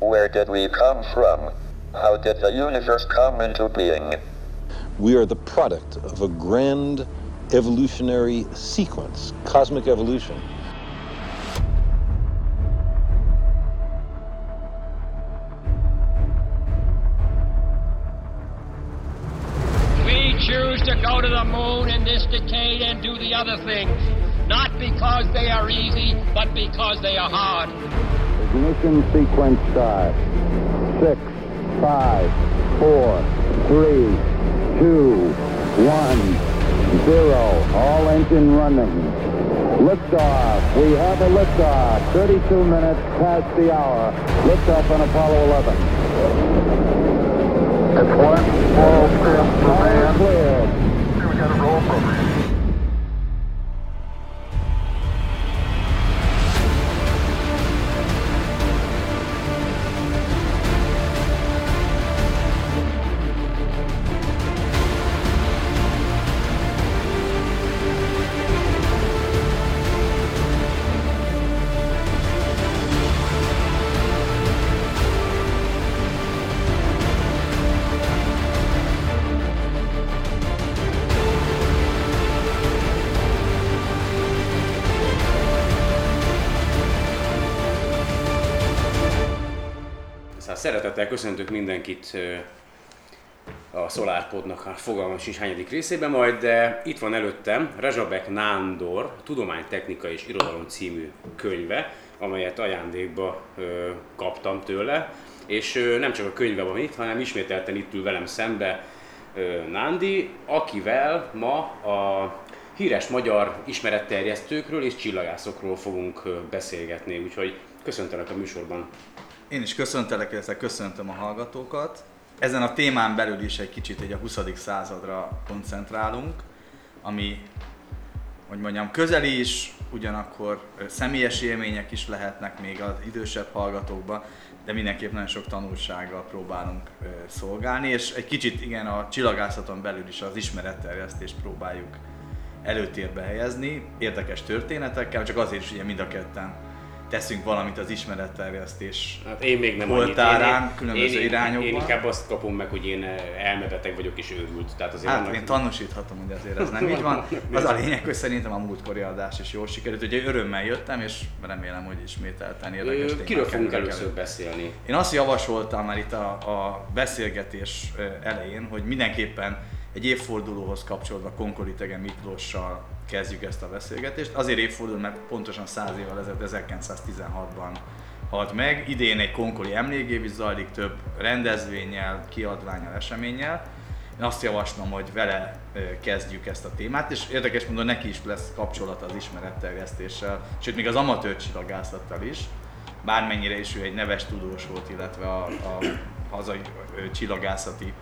Where did we come from? How did the universe come into being? We are the product of a grand evolutionary sequence, cosmic evolution. We choose to go to the moon in this decade and do the other things, not because they are easy, but because they are hard. Ignition sequence start. Six, five, four, three, two, one, zero. All engine running. Liftoff. We have a liftoff. 32 minutes past the hour. Liftoff on Apollo 11. It's one small step for man. Cleared. We got a roll program. Szeretettel köszöntök mindenkit a SolarPodnak a fogalmas is hányadik részében majd, de itt van előttem Rezsabek Nándor Tudománytechnika és Irodalom című könyve, amelyet ajándékba kaptam tőle, és nem csak a könyve van itt, hanem ismételten itt ül velem szembe Nándi, akivel ma a híres magyar ismeretterjesztőkről és csillagászokról fogunk beszélgetni, úgyhogy köszöntelek a műsorban. Én is köszöntelek, illetve köszöntöm a hallgatókat. Ezen a témán belül is egy kicsit egy a 20. századra koncentrálunk, ami, hogy mondjam, közeli is, ugyanakkor személyes élmények is lehetnek még az idősebb hallgatókban, de mindenképp nagyon sok tanulsággal próbálunk szolgálni, és egy kicsit igen a csillagászaton belül is az ismeretterjesztést próbáljuk előtérbe helyezni, érdekes történetekkel, csak azért is ugye mind a ketten teszünk valamit az ismeretterjesztés Hát én még nem oltárán, annyit. Én- különböző én, irányokban. Én inkább azt kapom meg, hogy én elmebeteg vagyok és őrült. Tehát azért Hát én tanúsíthatom, hogy azért ez nem így van. Az a lényeg, hogy szerintem a múltkori adás is jól sikerült. Ugye örömmel jöttem, és remélem, hogy ismételten érdekes Ö, témák Kiről fogunk először elő. beszélni? Én azt javasoltam már itt a, a beszélgetés elején, hogy mindenképpen egy évfordulóhoz kapcsolódva Konkoli Tege Miklóssal kezdjük ezt a beszélgetést. Azért évforduló, mert pontosan 100 évvel ezelőtt 1916-ban halt meg. Idén egy konkoli emlékév is zajlik több rendezvényel, kiadványal, eseménnyel. Én azt javaslom, hogy vele kezdjük ezt a témát, és érdekes módon neki is lesz kapcsolata az ismeretterjesztéssel, sőt még az amatőr csillagászattal is, bármennyire is ő egy neves tudós volt, illetve a, a hazai csillagászati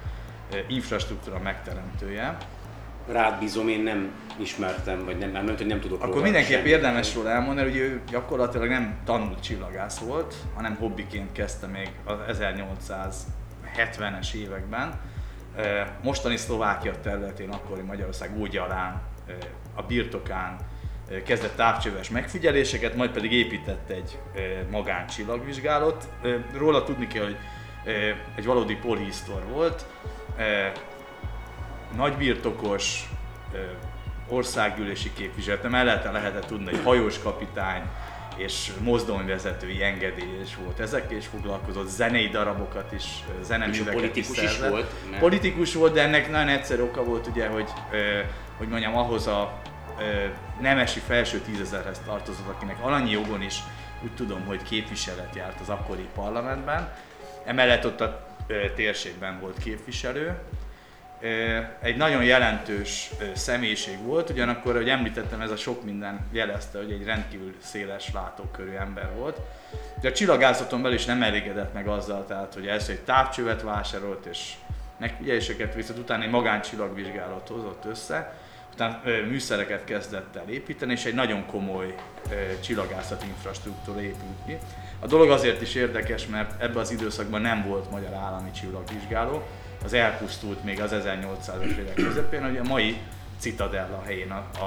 infrastruktúra megteremtője. Rád bízom, én nem ismertem, vagy nem, nem, hogy nem tudok Akkor mindenképp semmit. érdemes róla elmondani, hogy ő gyakorlatilag nem tanult csillagász volt, hanem hobbiként kezdte még az 1870-es években. Mostani Szlovákia területén, akkori Magyarország Ógyalán, a birtokán kezdett távcsöves megfigyeléseket, majd pedig épített egy magáncsillagvizsgálót. Róla tudni kell, hogy egy valódi polihisztor volt, nagybirtokos, országgyűlési képviselete mellette lehetett tudni, hogy hajós kapitány és mozdonyvezetői engedélye is volt. Ezekkel is foglalkozott, zenei darabokat is, zeneműveket politikus is, is volt, mert- Politikus volt, de ennek nagyon egyszerű oka volt ugye, hogy, hogy mondjam, ahhoz a nemesi felső tízezerhez tartozott, akinek alanyi jogon is úgy tudom, hogy képviselet járt az akkori parlamentben. Emellett ott a térségben volt képviselő, egy nagyon jelentős személyiség volt, ugyanakkor, ahogy említettem, ez a sok minden jelezte, hogy egy rendkívül széles látókörű ember volt. De a csillagászaton belül is nem elégedett meg azzal, tehát, hogy először egy távcsövet vásárolt, és megfigyeléseket viszont utána egy magáncsillagvizsgálat hozott össze, utána műszereket kezdett el építeni, és egy nagyon komoly csillagászati infrastruktúra épült ki. A dolog azért is érdekes, mert ebben az időszakban nem volt magyar állami csillagvizsgáló, az elpusztult még az 1800-as évek közepén, hogy a mai Citadella helyén a, a,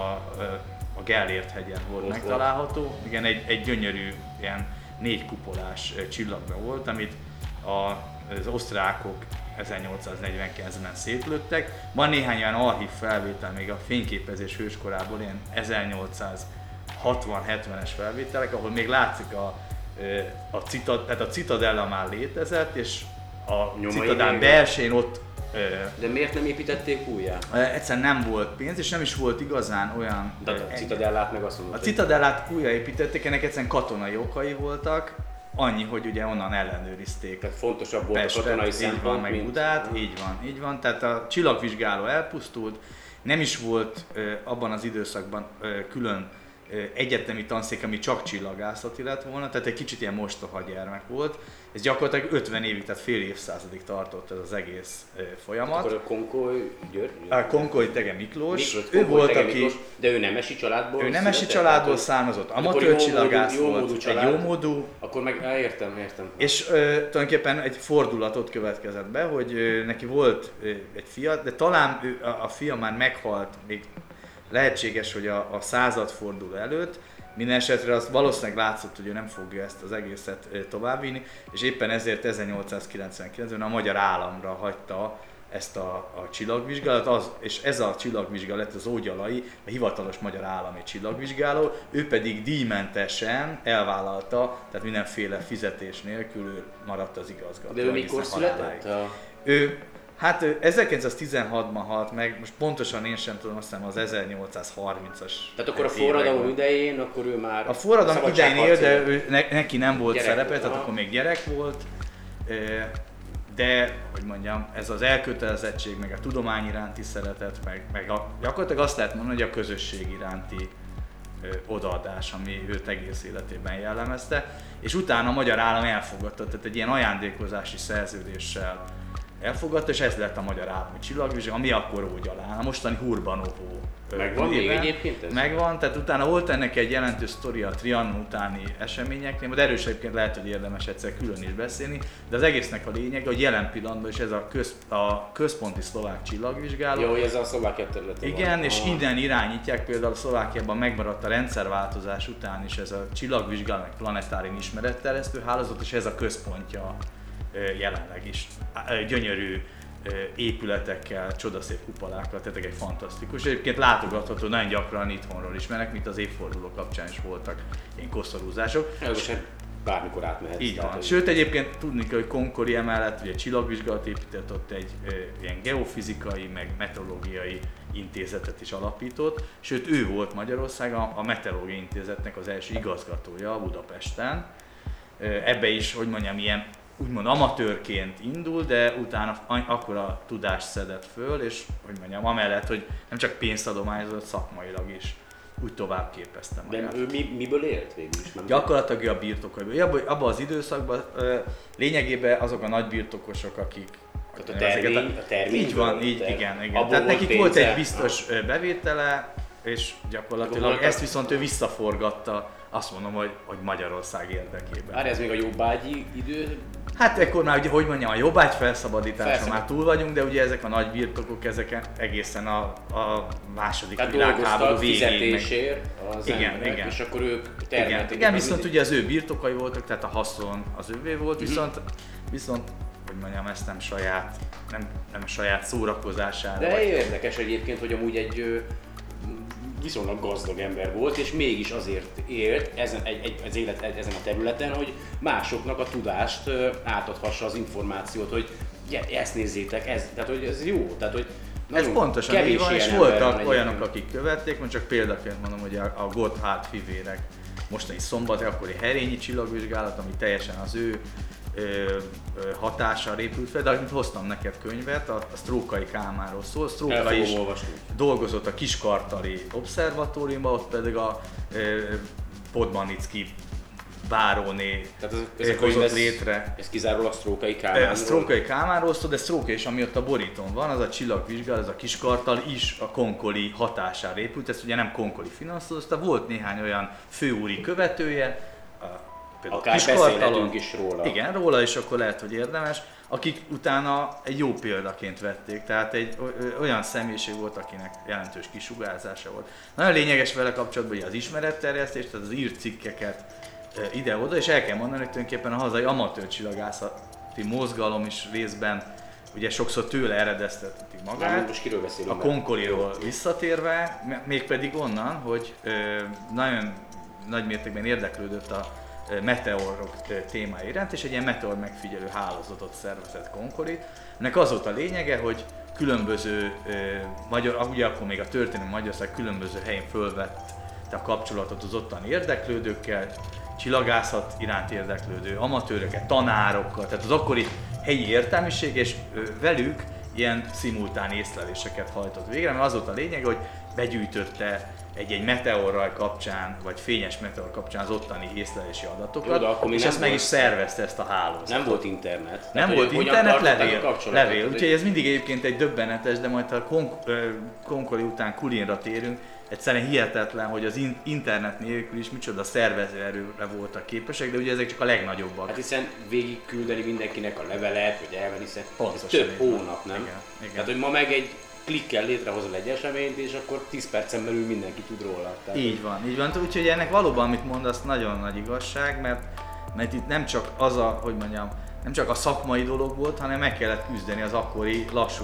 a Gellért hegyen volt Ott megtalálható. Igen, egy, egy gyönyörű ilyen négy kupolás ö, csillagja volt, amit a, az osztrákok 1849-ben szétlőttek. Van néhány olyan archív felvétel még a fényképezés hőskorából, ilyen 1860-70-es felvételek, ahol még látszik a, a, citad, tehát a citadella már létezett, és a Nyomai citadán még- belsején ott De miért nem építették újjá? egyszerűen nem volt pénz, és nem is volt igazán olyan... De a Citadellát meg azt mondod, a citadellát újraépítették, ennek egyszerűen katonai okai voltak, annyi, hogy ugye onnan ellenőrizték Tehát fontosabb volt a Pestet, katonai így van, szempont, meg mint... Budát, így van, így van. Tehát a csillagvizsgáló elpusztult, nem is volt abban az időszakban külön egyetemi tanszék, ami csak csillagászati lett volna, tehát egy kicsit ilyen mostoha gyermek volt. Ez gyakorlatilag 50 évig, tehát fél évszázadig tartott ez az egész folyamat. Akkor a Konkoly György? A Konkoly Tege Miklós, Miklós, ő Konkoly volt, Tege aki Miklós, de ő nemesi családból ő nemesi családból származott, akkor amatőr jómódú- csillagász jómódú volt, egy család. jómódú, Akkor meg, értem, értem. és ö, tulajdonképpen egy fordulatot következett be, hogy ö, neki volt ö, egy fia, de talán ő, a, a fia már meghalt, még lehetséges, hogy a, a századforduló előtt, minden esetre az valószínűleg látszott, hogy ő nem fogja ezt az egészet továbbvinni, és éppen ezért 1899-ben a magyar államra hagyta ezt a, a csillagvizsgálat, az, és ez a csillagvizsgálat az ógyalai, a hivatalos magyar állami csillagvizsgáló, ő pedig díjmentesen elvállalta, tehát mindenféle fizetés nélkül ő maradt az igazgató. De ő mikor született? Ő, hát ő 1916-ban halt meg, most pontosan én sem tudom, azt hiszem az 1830-as Tehát akkor a forradalom idején, akkor ő már A forradalom idején él, de ő, ne, neki nem volt Gyerek szerepe, volt, tehát aha. akkor még gyerek volt. De, hogy mondjam, ez az elkötelezettség, meg a tudomány iránti szeretet, meg, meg a, gyakorlatilag azt lehet mondani, hogy a közösség iránti odaadás, ami őt egész életében jellemezte, és utána a magyar állam elfogadta, tehát egy ilyen ajándékozási szerződéssel elfogadta, és ez lett a magyar állami csillagvizsga, ami akkor úgy alá, a mostani Hurbanovó Megvan még egyébként ez? Megvan, tehát utána volt ennek egy jelentős sztoria a Trianon utáni eseményeknél, erről is egyébként lehet, hogy érdemes egyszer külön is beszélni, de az egésznek a lényeg, hogy jelen pillanatban is ez a, köz, a központi szlovák csillagvizsgáló, Jó, ez a szlovákia területen igen, van. és Aha. innen irányítják, például Szlovákiában megmaradt a rendszerváltozás után is ez a csillagvizsgáló, meg planetárin ismeretterjesztő hálózat, és ez a központja jelenleg is. Gyönyörű épületekkel, csodaszép kupolákkal, tehát egy fantasztikus. Egyébként látogatható, nagyon gyakran itthonról ismerek, mint az évforduló kapcsán is voltak ilyen koszorúzások. Először bármikor átmehetsz. Így van. Sőt, egyébként tudni kell, hogy Konkori emellett ugye csillagvizsgálat épített, ott egy ö, ilyen geofizikai, meg meteorológiai intézetet is alapított. Sőt, ő volt Magyarországon a Meteorológiai Intézetnek az első igazgatója Budapesten. Ö, ebbe is, hogy mondjam, ilyen úgymond amatőrként indul, de utána a- akkora tudást szedett föl, és hogy mondjam, amellett, hogy nem csak pénzt adományozott, szakmailag is úgy tovább képezte De ő mi, miből élt végül is? Nem? Gyakorlatilag ő a birtokaiból. Abban abba az időszakban ö, lényegében azok a nagy birtokosok, akik a termény- a terményből, Így van, így, ter- igen, igen. abból Tehát volt nekik volt pénze. egy biztos ö, bevétele, és gyakorlatilag ezt viszont ő visszaforgatta, azt mondom, hogy, hogy Magyarország érdekében. Várj, ez még a jobbágyi idő? Hát ekkor már, ugye, hogy mondjam, a jobbágy felszabadítása Felszabad- már túl vagyunk, de ugye ezek a nagy birtokok, ezek egészen a, a második Tehát világháború végéig. az Igen, emberek, igen. és akkor ők Igen, termelték. igen, az viszont ugye az ő birtokai voltak, tehát a haszon az övé volt, Mhm. viszont, viszont hogy mondjam, ezt nem saját, nem, nem saját szórakozására. De vagy- érdekes egyébként, hogy amúgy egy viszonylag gazdag ember volt, és mégis azért élt ezen, egy, egy, az élet ezen a területen, hogy másoknak a tudást átadhassa az információt, hogy ezt nézzétek, ez, tehát hogy ez jó, tehát hogy Ez pontosan kevés így van, és voltak olyanok, akik követték, most csak példaként mondom, hogy a, a Gotthard fivérek mostani szombat, akkori herényi csillagvizsgálat, ami teljesen az ő hatással épült fel, de amit hoztam neked könyvet, a, a Strókai Kálmáról szól. El Stróka fogom is olvasni. dolgozott a Kiskartali Obszervatóriumban, ott pedig a Podmanicki báróné Tehát ez, ez a hozott ez, létre. ez kizárólag sztrókai A Kálmánról. Sztrókai Kálmánról szól, de Sztrókai is, ami ott a borítón van, az a csillagvizsgálat, ez a kiskartal is a konkoli hatására épült, ezt ugye nem konkoli finanszírozta, volt néhány olyan főúri követője, a, például Akár beszélhetünk is róla. Igen, róla is akkor lehet, hogy érdemes, akik utána egy jó példaként vették, tehát egy olyan személyiség volt, akinek jelentős kisugárzása volt. Nagyon lényeges vele kapcsolatban hogy az ismeretterjesztés, tehát az írt cikkeket ide-oda, és el kell mondani, hogy tulajdonképpen a hazai amatőr csillagászati mozgalom is részben ugye sokszor tőle eredezteti magát. Már most kiről beszélünk? A Konkoliról visszatérve, mégpedig onnan, hogy ö, nagyon nagy mértékben érdeklődött a meteorok témája iránt, és egy ilyen meteor megfigyelő hálózatot szervezett Konkoli. Ennek az volt a lényege, hogy különböző, magyar, ugye akkor még a történelmi Magyarország különböző helyén fölvette a kapcsolatot az ottani érdeklődőkkel, csillagászat iránt érdeklődő amatőröket, tanárokkal, tehát az akkori helyi értelmiség, és velük ilyen szimultán észleléseket hajtott végre, mert az volt a lényeg, hogy begyűjtötte egy-egy meteorraj kapcsán, vagy fényes meteor kapcsán az ottani észlelési adatokat, Jó, akkor és ezt meg is szervezte ezt a hálózatot. Nem volt internet. Nem Tehát, volt internet, a levél, levél. Úgyhogy ez mindig egyébként egy döbbenetes, de majd ha Konk- Konkoli után Kulinra térünk, egyszerűen hihetetlen, hogy az in- internet nélkül is micsoda szervező erőre voltak képesek, de ugye ezek csak a legnagyobbak. Hát hiszen végig küldeni mindenkinek a levelet, hogy elvenni, hiszen Pontosan több hónap, nem? Igen, igen. Tehát, hogy ma meg egy klikkel létrehozol egy eseményt, és akkor 10 percen belül mindenki tud róla. Tehát, Így van, így van. Úgyhogy ennek valóban, amit mondasz, nagyon nagy igazság, mert, mert itt nem csak az a, hogy mondjam, nem csak a szakmai dolog volt, hanem meg kellett küzdeni az akkori lassú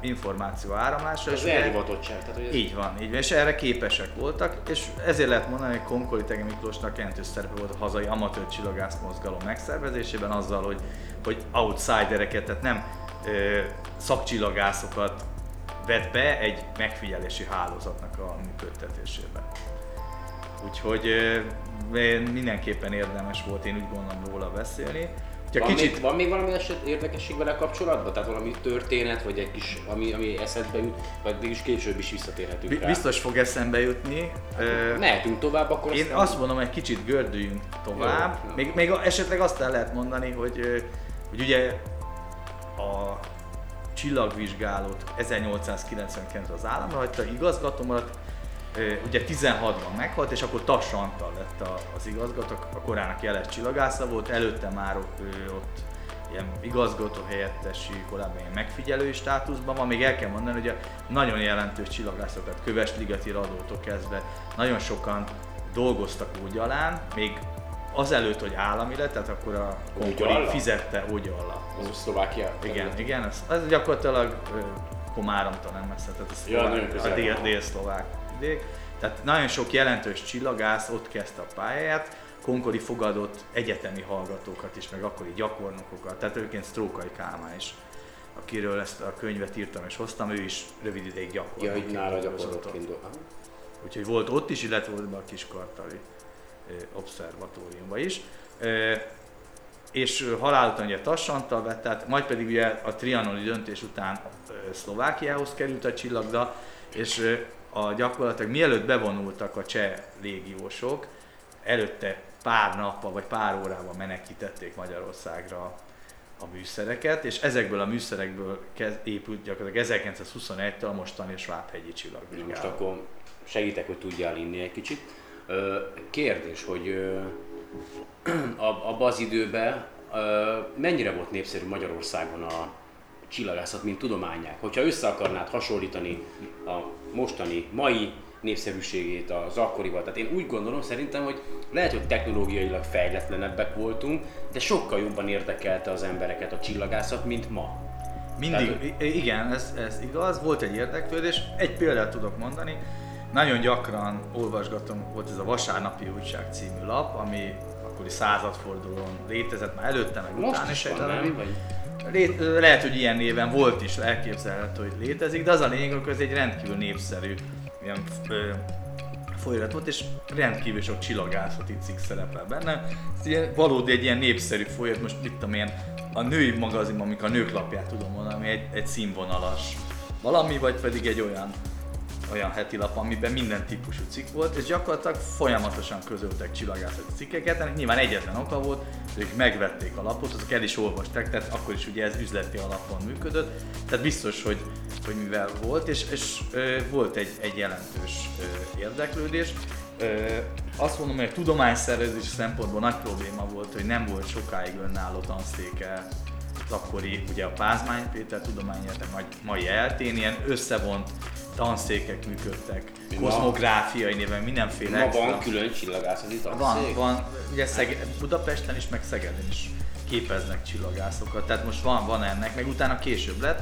információ áramlásra. Ugye- elhivatottság. Tehát, hogy ez Így van, így van, és erre képesek voltak, és ezért lehet mondani, hogy Konkoli Tege Miklósnak jelentős szerepe volt a hazai amatőr csillagász mozgalom megszervezésében azzal, hogy, hogy outsidereket, tehát nem ö, szakcsillagászokat vett be egy megfigyelési hálózatnak a működtetésébe. Úgyhogy mindenképpen érdemes volt, én úgy gondolom róla beszélni. Ugye van, kicsit még, van még valami eset, érdekesség vele kapcsolatban? Tehát valami történet, vagy egy kis, ami, ami eszedbe jut, vagy mégis később is visszatérhetünk bi- rá. biztos fog eszembe jutni. Ö, Mehetünk tovább, akkor Én aztán- azt mondom, hogy kicsit gördüljünk tovább. Jó, jó. Még, még esetleg azt el lehet mondani, hogy, hogy ugye a csillagvizsgálót 1899 az államra hagyta, igazgató maradt, ö, ugye 16-ban meghalt, és akkor Tass Antal lett az igazgató, a korának jeles csillagásza volt, előtte már ott ilyen igazgató helyettesi, korábban ilyen megfigyelői státuszban van. Még el kell mondani, hogy a nagyon jelentős csillagászat, tehát Köves Ligeti Radótól kezdve nagyon sokan dolgoztak Ógyalán, még azelőtt, hogy állami lett, tehát akkor a Ógyalla? fizette Ógyalla. Az Szlovákia? Igen, igen, ez, ez gyakorlatilag Komáromtól nem messze, tehát ez Ja, a dél, dél-szlovák vidék. Tehát nagyon sok jelentős csillagász ott kezdte a pályáját, Konkoli fogadott egyetemi hallgatókat is, meg akkori gyakornokokat, tehát egyébként Strókai Kálmán is, akiről ezt a könyvet írtam és hoztam, ő is rövid ideig Ja, gyakornokként hogy nála dolgozott. Úgyhogy volt ott is, illetve volt a Kiskartali ö, obszervatóriumban is. És ö, halál után ugye Tassantal vett, tehát majd pedig ugye a trianoni döntés után Szlovákiához került a csillagda, és a gyakorlatilag mielőtt bevonultak a cseh légiósok, előtte pár nappal vagy pár órával menekítették Magyarországra a műszereket, és ezekből a műszerekből kez, épült gyakorlatilag 1921-től a mostani Svábhegyi Na most csillagvizsgálat. akkor segítek, hogy tudjál inni egy kicsit. Kérdés, hogy abban az időben mennyire volt népszerű Magyarországon a csillagászat, mint tudományák? Hogyha össze akarnád hasonlítani a mostani, mai népszerűségét az akkorival. Tehát én úgy gondolom szerintem, hogy lehet, hogy technológiailag fejletlenebbek voltunk, de sokkal jobban érdekelte az embereket a csillagászat, mint ma. Mindig, Tehát- igen, ez, ez igaz, volt egy érdeklődés. Egy példát tudok mondani. Nagyon gyakran olvasgatom, volt ez a Vasárnapi Újság című lap, ami akkori századfordulón létezett már előtte, meg Most utána is egy van. Lét, lehet, hogy ilyen néven volt is, elképzelhető, hogy létezik, de az a lényeg, hogy ez egy rendkívül népszerű ilyen, ö, folyamat volt, és rendkívül sok csillagászati cikk szerepel benne. Ez ilyen, valódi egy ilyen népszerű folyamat, most mit tudom én, a női magazinban, amik a nők lapját tudom mondani, ami egy, egy színvonalas valami, vagy pedig egy olyan olyan heti lap, amiben minden típusú cikk volt, és gyakorlatilag folyamatosan közöltek csillagászati cikkeket, ennek nyilván egyetlen oka volt, hogy ők megvették a lapot, azok el is olvasták, tehát akkor is ugye ez üzleti alapon működött, tehát biztos, hogy, hogy mivel volt, és, és ö, volt egy, egy jelentős ö, érdeklődés. Ö, azt mondom, hogy a tudományszervezés szempontból nagy probléma volt, hogy nem volt sokáig önálló tanszéke az akkori, ugye a Pázmány Péter tudományegyetem, mai, mai eltén, ilyen összevont tanszékek működtek, Ma- kozmográfiai néven, mindenféle Ma extra. van külön csillagászati Van, tanszék? van, ugye Szege- Budapesten is, meg Szegeden is képeznek csillagászokat, tehát most van, van ennek, meg utána később lett.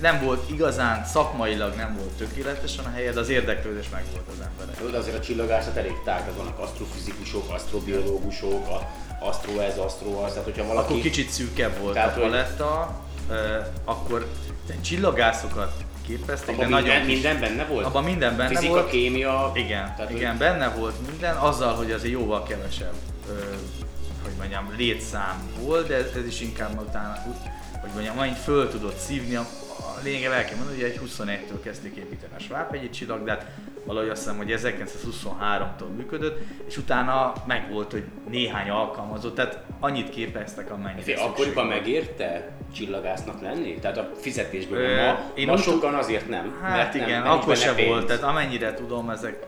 Nem volt igazán, szakmailag nem volt tökéletesen a helye, de az érdeklődés meg volt az emberek. Jó, de azért a csillagászat elég tág, tehát vannak asztrofizikusok, asztrobiológusok, a asztro ez, asztro az, tehát hogyha valaki... Akkor kicsit szűkebb volt Tehát, a hogy- paletta, ö, akkor de csillagászokat képeztek, Abban de minden, nagyon kis- minden benne volt? Abban minden benne Fizika, volt. kémia... Igen, tehát, igen, Hogy, benne volt minden, azzal, hogy azért jóval kevesebb, ö, hogy mondjam, létszám volt, de ez, is inkább utána, hogy mondjam, annyit föl tudott szívni, a, a lényeg el kell mondani, hogy egy 21-től kezdték építeni a Svábhegyi csillag, de hát valahogy azt hiszem, hogy 1923-tól működött, és utána megvolt, hogy néhány alkalmazott, tehát annyit képeztek, amennyire szükség akkoriban megérte csillagásznak lenni? Tehát a fizetésből Ö, ma, én ma sokan azért nem. Hát mert igen, nem, akkor se pénz. volt, tehát amennyire tudom, ezek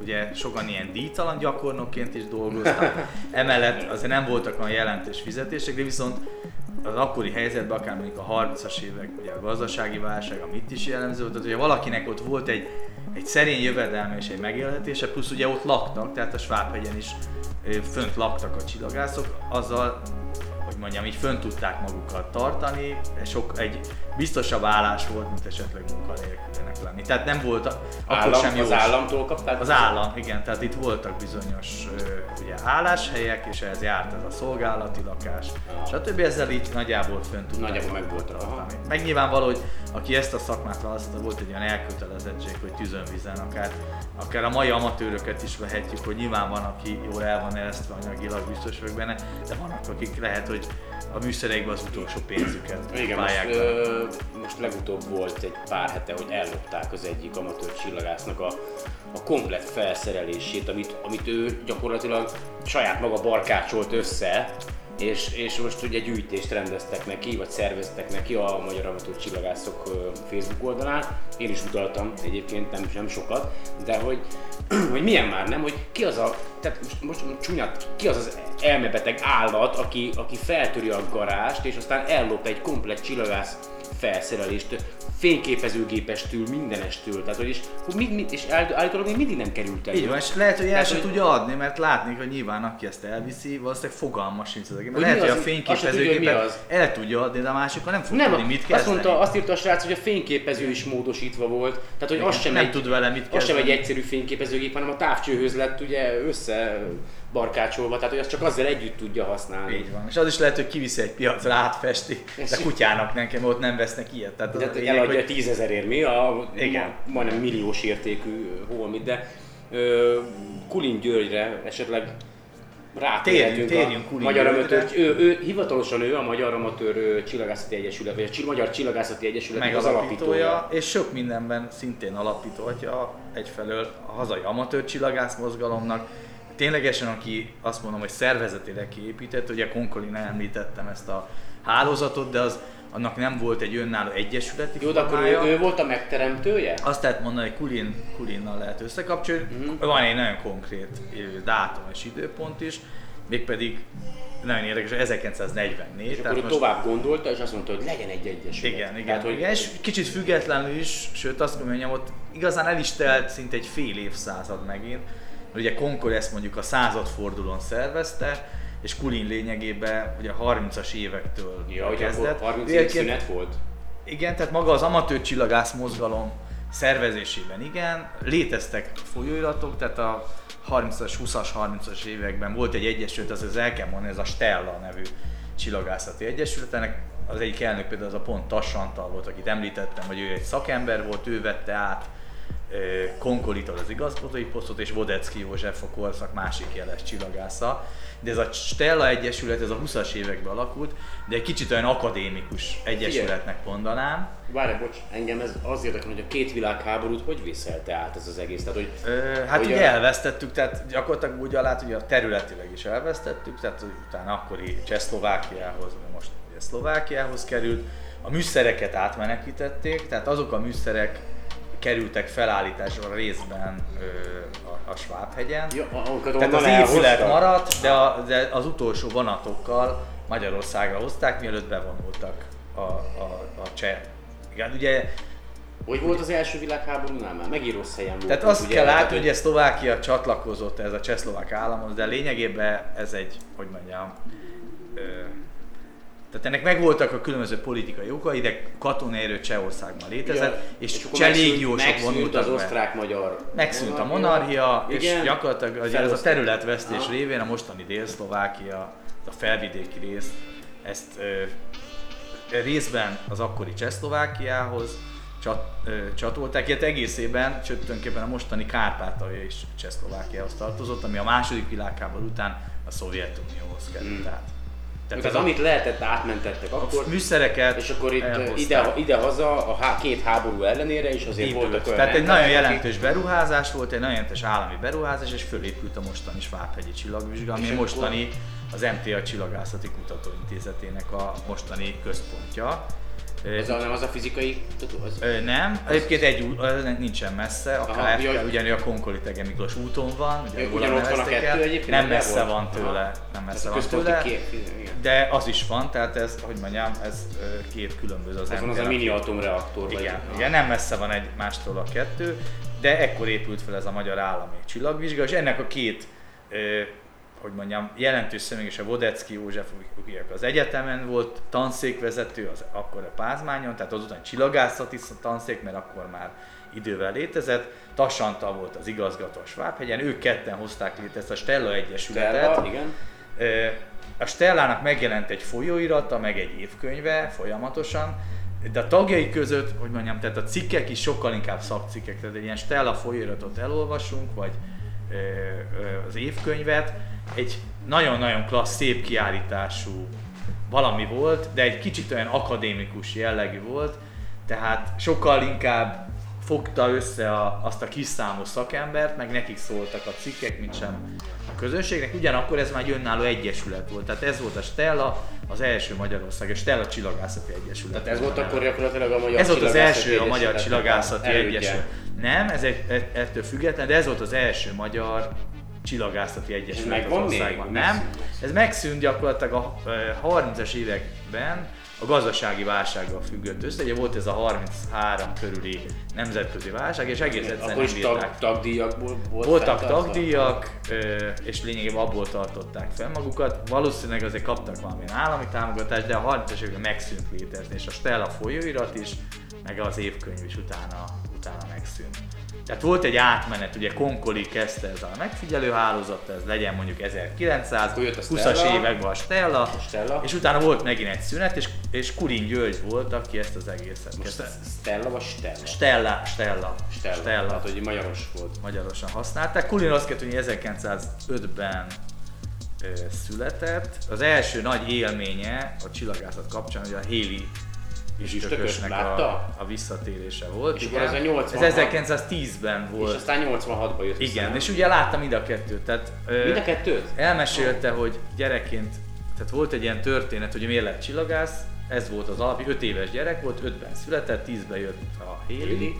ugye sokan ilyen díjtalan gyakornokként is dolgoztak, emellett azért nem voltak olyan jelentős fizetések, de viszont az akkori helyzetben, akár mondjuk a 30-as évek, ugye a gazdasági válság, ami itt is jellemző volt, tehát valakinek ott volt egy, egy szerény jövedelme és egy megélhetése, plusz ugye ott laktak, tehát a Svábhegyen is fönt laktak a csillagászok, azzal hogy mondjam, így fönn tudták magukat tartani, sok, egy biztosabb állás volt, mint esetleg munkanélkülinek lenni. Tehát nem volt a- akkor Állam, sem jó. az államtól kapták? Az állam, igen, tehát itt voltak bizonyos ugye, álláshelyek, és ehhez járt ez a szolgálati lakás, stb. Ezzel így nagyjából fönn tudták Nagyjából megvoltak, aha. tartani. Meg nyilvánvaló, hogy aki ezt a szakmát választotta, volt egy olyan elkötelezettség, hogy tűzön vizen, akár, akár a mai amatőröket is vehetjük, hogy nyilván van, aki jól el van eresztve anyagilag, biztos vagyok benne, de vannak, akik lehet, hogy a műszereikben az utolsó pénzüket Igen, most, ö, most legutóbb volt egy pár hete, hogy ellopták az egyik amatőr csillagásznak a, a komplet felszerelését, amit, amit ő gyakorlatilag saját maga barkácsolt össze, és, és most ugye gyűjtést rendeztek neki, vagy szerveztek neki a Magyar Amatőr Csillagászok Facebook oldalán. Én is utaltam egyébként, nem, nem sokat, de hogy, hogy milyen már nem, hogy ki az a, tehát most, most csúnyát, ki az az elmebeteg állat, aki, aki feltöri a garást, és aztán ellop egy komplet csillagász felszerelést, fényképezőgépestől, mindenestől, tehát hogy és, mi, mi, és áll- állítólag még mindig nem került el. Így van, és lehet, hogy el sem hogy- tudja adni, mert látni, hogy nyilván aki ezt elviszi, valószínűleg fogalma sincs az egész. Lehet, hogy a? Azt fényképezőgépet el tudja adni, de a másikon nem fog Nem, tudni mit azt kezdeni. mondta, azt írta a srác, hogy a fényképező is módosítva volt, tehát hogy az sem nem egy, tud vele mit az sem egy kezdeni. egyszerű fényképezőgép, hanem a távcsőhöz lett ugye össze barkácsolva, tehát hogy azt csak azzal együtt tudja használni. Így van. És az is lehet, hogy kiviszi egy piacra, átfesti, de kutyának nekem ott nem vesznek ilyet. Tehát Tehát lényeg, eladja hogy tízezerért mi, a Igen. ma, majdnem milliós értékű holmit, de ö, Kulin Györgyre esetleg rátérhetünk Térjünk- a Magyar. Amatőr, ő, ő, hivatalosan ő a Magyar Amatőr Csillagászati Egyesület, vagy a Magyar Csillagászati Egyesület az alapítója. és sok mindenben szintén alapítója egyfelől a hazai amatőr csillagász mozgalomnak, ténylegesen, aki azt mondom, hogy szervezetileg kiépített, ugye Konkolin említettem ezt a hálózatot, de az annak nem volt egy önálló egyesületi Jó, de akkor ő, ő volt a megteremtője? Azt lehet mondani, hogy Kulin, Kulinnal lehet összekapcsolni. Uh-huh. Van egy nagyon konkrét dátum és időpont is, mégpedig nagyon érdekes, 1944. És akkor ő tovább gondolta, és azt mondta, hogy legyen egy egyesület. Igen, igen, Tehát, hogy igen, és kicsit függetlenül is, sőt azt kell mondjam, ott igazán el is telt szinte egy fél évszázad megint. Ugye Concord ezt mondjuk a századfordulón szervezte, és Kulin lényegében ugye a 30-as évektől Ja, kezdett. akkor 30 év szünet volt? igen, tehát maga az amatőr csillagász mozgalom szervezésében igen, léteztek folyóiratok, tehát a 30-as, 20-as, 30-as években volt egy egyesület, az, az el kell mondani, ez a Stella nevű csillagászati egyesület, ennek az egyik elnök például az a pont Tassantal volt, akit említettem, hogy ő egy szakember volt, ő vette át ö, Konkolitól az igazgatói posztot, és Vodecki József a korszak másik jeles csillagásza. De ez a Stella Egyesület, ez a 20-as években alakult, de egy kicsit olyan akadémikus egyesületnek mondanám. Várj, bocs, engem ez az érdekel, hogy a két világháborút hogy vészelte át ez az egész? Tehát, hogy Ö, hát Hogy ugye a- elvesztettük, tehát gyakorlatilag úgy alá, hogy a területileg is elvesztettük, tehát hogy utána akkori Csehszlovákiához, most ugye Szlovákiához került, a műszereket átmenekítették, tehát azok a műszerek kerültek felállításra részben ö, a, a Svábhegyen. Ja, Tehát az épület maradt, de, a, de az utolsó vonatokkal Magyarországra hozták, mielőtt bevonultak a, a, a cseh. Igen, ugye Hogy volt az első világháborúnál már? Megint rossz helyen volt. Tehát azt kell látni, hogy Szlovákia csatlakozott ez a csehszlovák államhoz, de lényegében ez egy, hogy mondjam, ö, tehát ennek megvoltak a különböző politikai okai, de katonai erő Csehországban létezett, Ja, és megszűnt- légiósok vonultak az osztrák-magyar Megszűnt a monarchia, és gyakorlatilag ugye ez a területvesztés Aha. révén a mostani Dél-Szlovákia, a felvidéki rész, ezt ö, részben az akkori Csehszlovákiához csat, ö, csatolták, illetve egészében, sőt tulajdonképpen a mostani Kárpátalja is Csehszlovákiához tartozott, ami a második világháború után a Szovjetunióhoz került Mm. át. Tehát, ez az, a- amit lehetett, átmentettek akkor. műszereket És akkor itt ide, ide-haza a há- két háború ellenére is azért épült. voltak olyan Tehát egy nagyon jelentős beruházás volt, egy nagyon jelentős állami beruházás, és fölépült a mostani Svábhegyi csillagvizsga, ami És a akkor- mostani az MTA Csillagászati Kutatóintézetének a mostani központja. Az a, nem az a fizikai az, Ö, nem, egyébként egy nincsen messze, a Aha, jaj. ugyanúgy a Konkoli Tege Miklós úton van, ugye ugyanott van a kettő el. egyébként, nem messze volt. van tőle, Aha. nem messze van tőle, két, igen. de az is van, tehát ez, hogy mondjam, ez két különböző az Az van az a mini atomreaktor. Igen, Aha. igen, nem messze van egy mástól a kettő, de ekkor épült fel ez a magyar állami csillagvizsga, és ennek a két, hogy mondjam, jelentős személy, és a Vodecki József, aki az egyetemen volt tanszékvezető, az akkor a Pázmányon, tehát azután csillagászati tanszék, mert akkor már idővel létezett, Tassanta volt az igazgató a Svábhegyen, ők ketten hozták létre ezt a Stella Egyesületet, Stella, igen. A Stellának megjelent egy folyóirata, meg egy évkönyve folyamatosan, de a tagjai között, hogy mondjam, tehát a cikkek is sokkal inkább szakcikkek, tehát egy ilyen Stella folyóiratot elolvasunk, vagy az évkönyvet, egy nagyon-nagyon klassz, szép kiállítású valami volt, de egy kicsit olyan akadémikus jellegű volt, tehát sokkal inkább fogta össze a, azt a kis számú szakembert, meg nekik szóltak a cikkek, mint sem a közönségnek. Ugyanakkor ez már egy önálló egyesület volt. Tehát ez volt a Stella, az első Magyarország, a Stella Csillagászati Egyesület. Tehát ez volt akkor gyakorlatilag a magyar Ez volt az első a Magyar Csillagászati. Egyesület. Nem, ez egy, egy, ettől független, de ez volt az első magyar csillagászati egyesület az országban. Nem, ez megszűnt gyakorlatilag a ö, 30-as években a gazdasági válsággal függött össze. Ugye volt ez a 33 körüli nemzetközi válság, és egész egyszerűen Akkor is tag, tagdíjakból volt Voltak fenntartva? tagdíjak, ö, és lényegében abból tartották fel magukat. Valószínűleg azért kaptak valamilyen állami támogatást, de a 30-as években megszűnt létezni, és a Stella folyóirat is, meg az évkönyv is utána, utána megszűnt. Tehát volt egy átmenet, ugye Konkoli kezdte ez a megfigyelő hálózat, ez legyen mondjuk Akkor jött a 1920-as Stella. években a Stella, Stella. és utána volt megint egy szünet, és, és Kurin György volt, aki ezt az egészet Most kezdte. Stella vagy Stella? Stella, Stella, Stella. Stella Tehát, hogy magyaros volt. magyarosan használták. Kulin azt kellett, hogy 1905-ben ö, született. Az első nagy élménye a csillagászat kapcsán, hogy a Haley Üstökös üstökösnek látta? a, a visszatérése volt. És igen. akkor ez a 86 ez 1910-ben volt. És aztán 86-ban jött vissza. igen, és ugye láttam mind a kettőt. Tehát, Mind a kettőt? Elmesélte, hogy gyerekként, tehát volt egy ilyen történet, hogy miért lett csillagász, ez volt az alap, 5 éves gyerek volt, 5-ben született, 10-ben jött a Haley,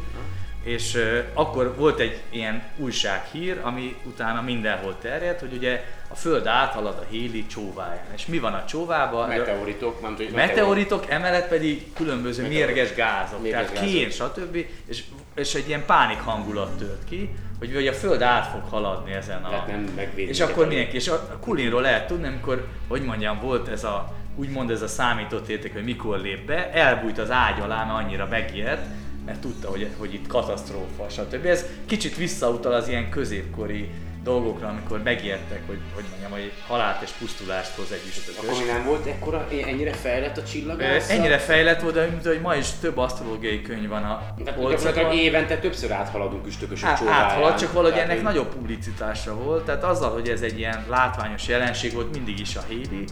és uh, akkor volt egy ilyen újsághír, ami utána mindenhol terjedt, hogy ugye a Föld áthalad a Haley csóváján. És mi van a csóvában? Meteoritok, nem tudom, Meteoritok, emellett pedig különböző Meteor- mérges gázok, mérges tehát kén, stb. És, és egy ilyen pánik hangulat tört ki, hogy, hogy a Föld át fog haladni ezen a... Tehát nem és akkor mindenki, és a a Kulinról lehet tudni, amikor, hogy mondjam, volt ez a, úgymond ez a számított érték, hogy mikor lép be, elbújt az ágy alá, mert annyira megijedt, mert tudta, hogy, hogy itt katasztrófa, stb. Ez kicsit visszautal az ilyen középkori dolgokra, amikor megijedtek, hogy, hogy mondjam, hogy halált és pusztulást hoz egy üstökös. Akkor nem volt ekkora, ennyire fejlett a csillagászat? Ennyire fejlett volt, de mint hogy ma is több asztrológiai könyv van a polcokon. évente többször áthaladunk üstökösök Á- csóváján. Áthalad, csak valahogy ennek hogy- nagyobb publicitásra volt, tehát azzal, hogy ez egy ilyen látványos jelenség volt, mindig is a Haley,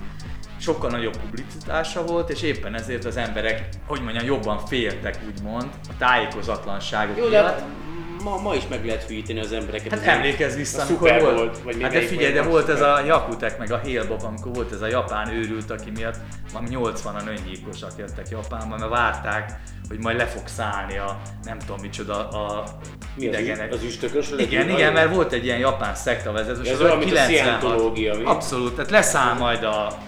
sokkal nagyobb publicitásra volt, és éppen ezért az emberek, hogy mondjam, jobban féltek, úgymond, a tájékozatlanságok Jó, de miatt. Ma, ma is meg lehet hűíteni az embereket. Hát Az emlékezz vissza, amikor volt. volt, vagy hát de figyelj, de volt ez a Jakutek meg a Hale-Bob, amikor volt ez a japán őrült, aki miatt valami 80-an öngyilkosak jöttek Japánba, mert várták, hogy majd le fog szállni a nem tudom micsoda a Mi az, idegenek. az üstökös? Igen, igen, mert volt egy ilyen japán szektavezető, és Ez az olyan, mint a 96 szientológia? Abszolút, tehát leszáll majd a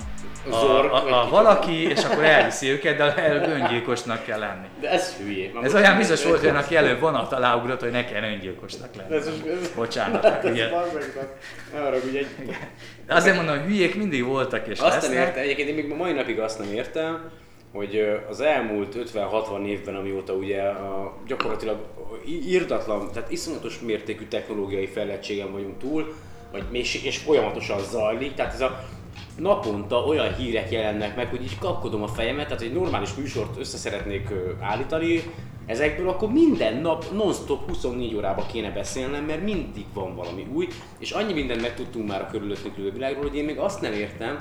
a, Zorg, a, a ki valaki, és akkor elviszi őket, de előbb öngyilkosnak kell lenni. De ez hülyé. Már Ez olyan biztos volt olyan, aki előbb vonat alá ugrott, hogy ne kell öngyilkosnak lenni. Ez ez- Bocsánat, ugye. Ne haragudj, egy... De azért mondom, hogy hülyék mindig voltak és Azt nem lesznek. értem, egyébként én még mai napig azt nem értem, hogy az elmúlt 50-60 évben, amióta ugye a, gyakorlatilag írdatlan, tehát iszonyatos mértékű technológiai fejlettségen vagyunk túl, vagy és, és folyamatosan zajlik, tehát ez a naponta olyan hírek jelennek meg, hogy így kapkodom a fejemet, tehát egy normális műsort össze szeretnék állítani, ezekből akkor minden nap non-stop 24 órába kéne beszélnem, mert mindig van valami új, és annyi mindent megtudtunk már a körülöttünk lévő világról, hogy én még azt nem értem,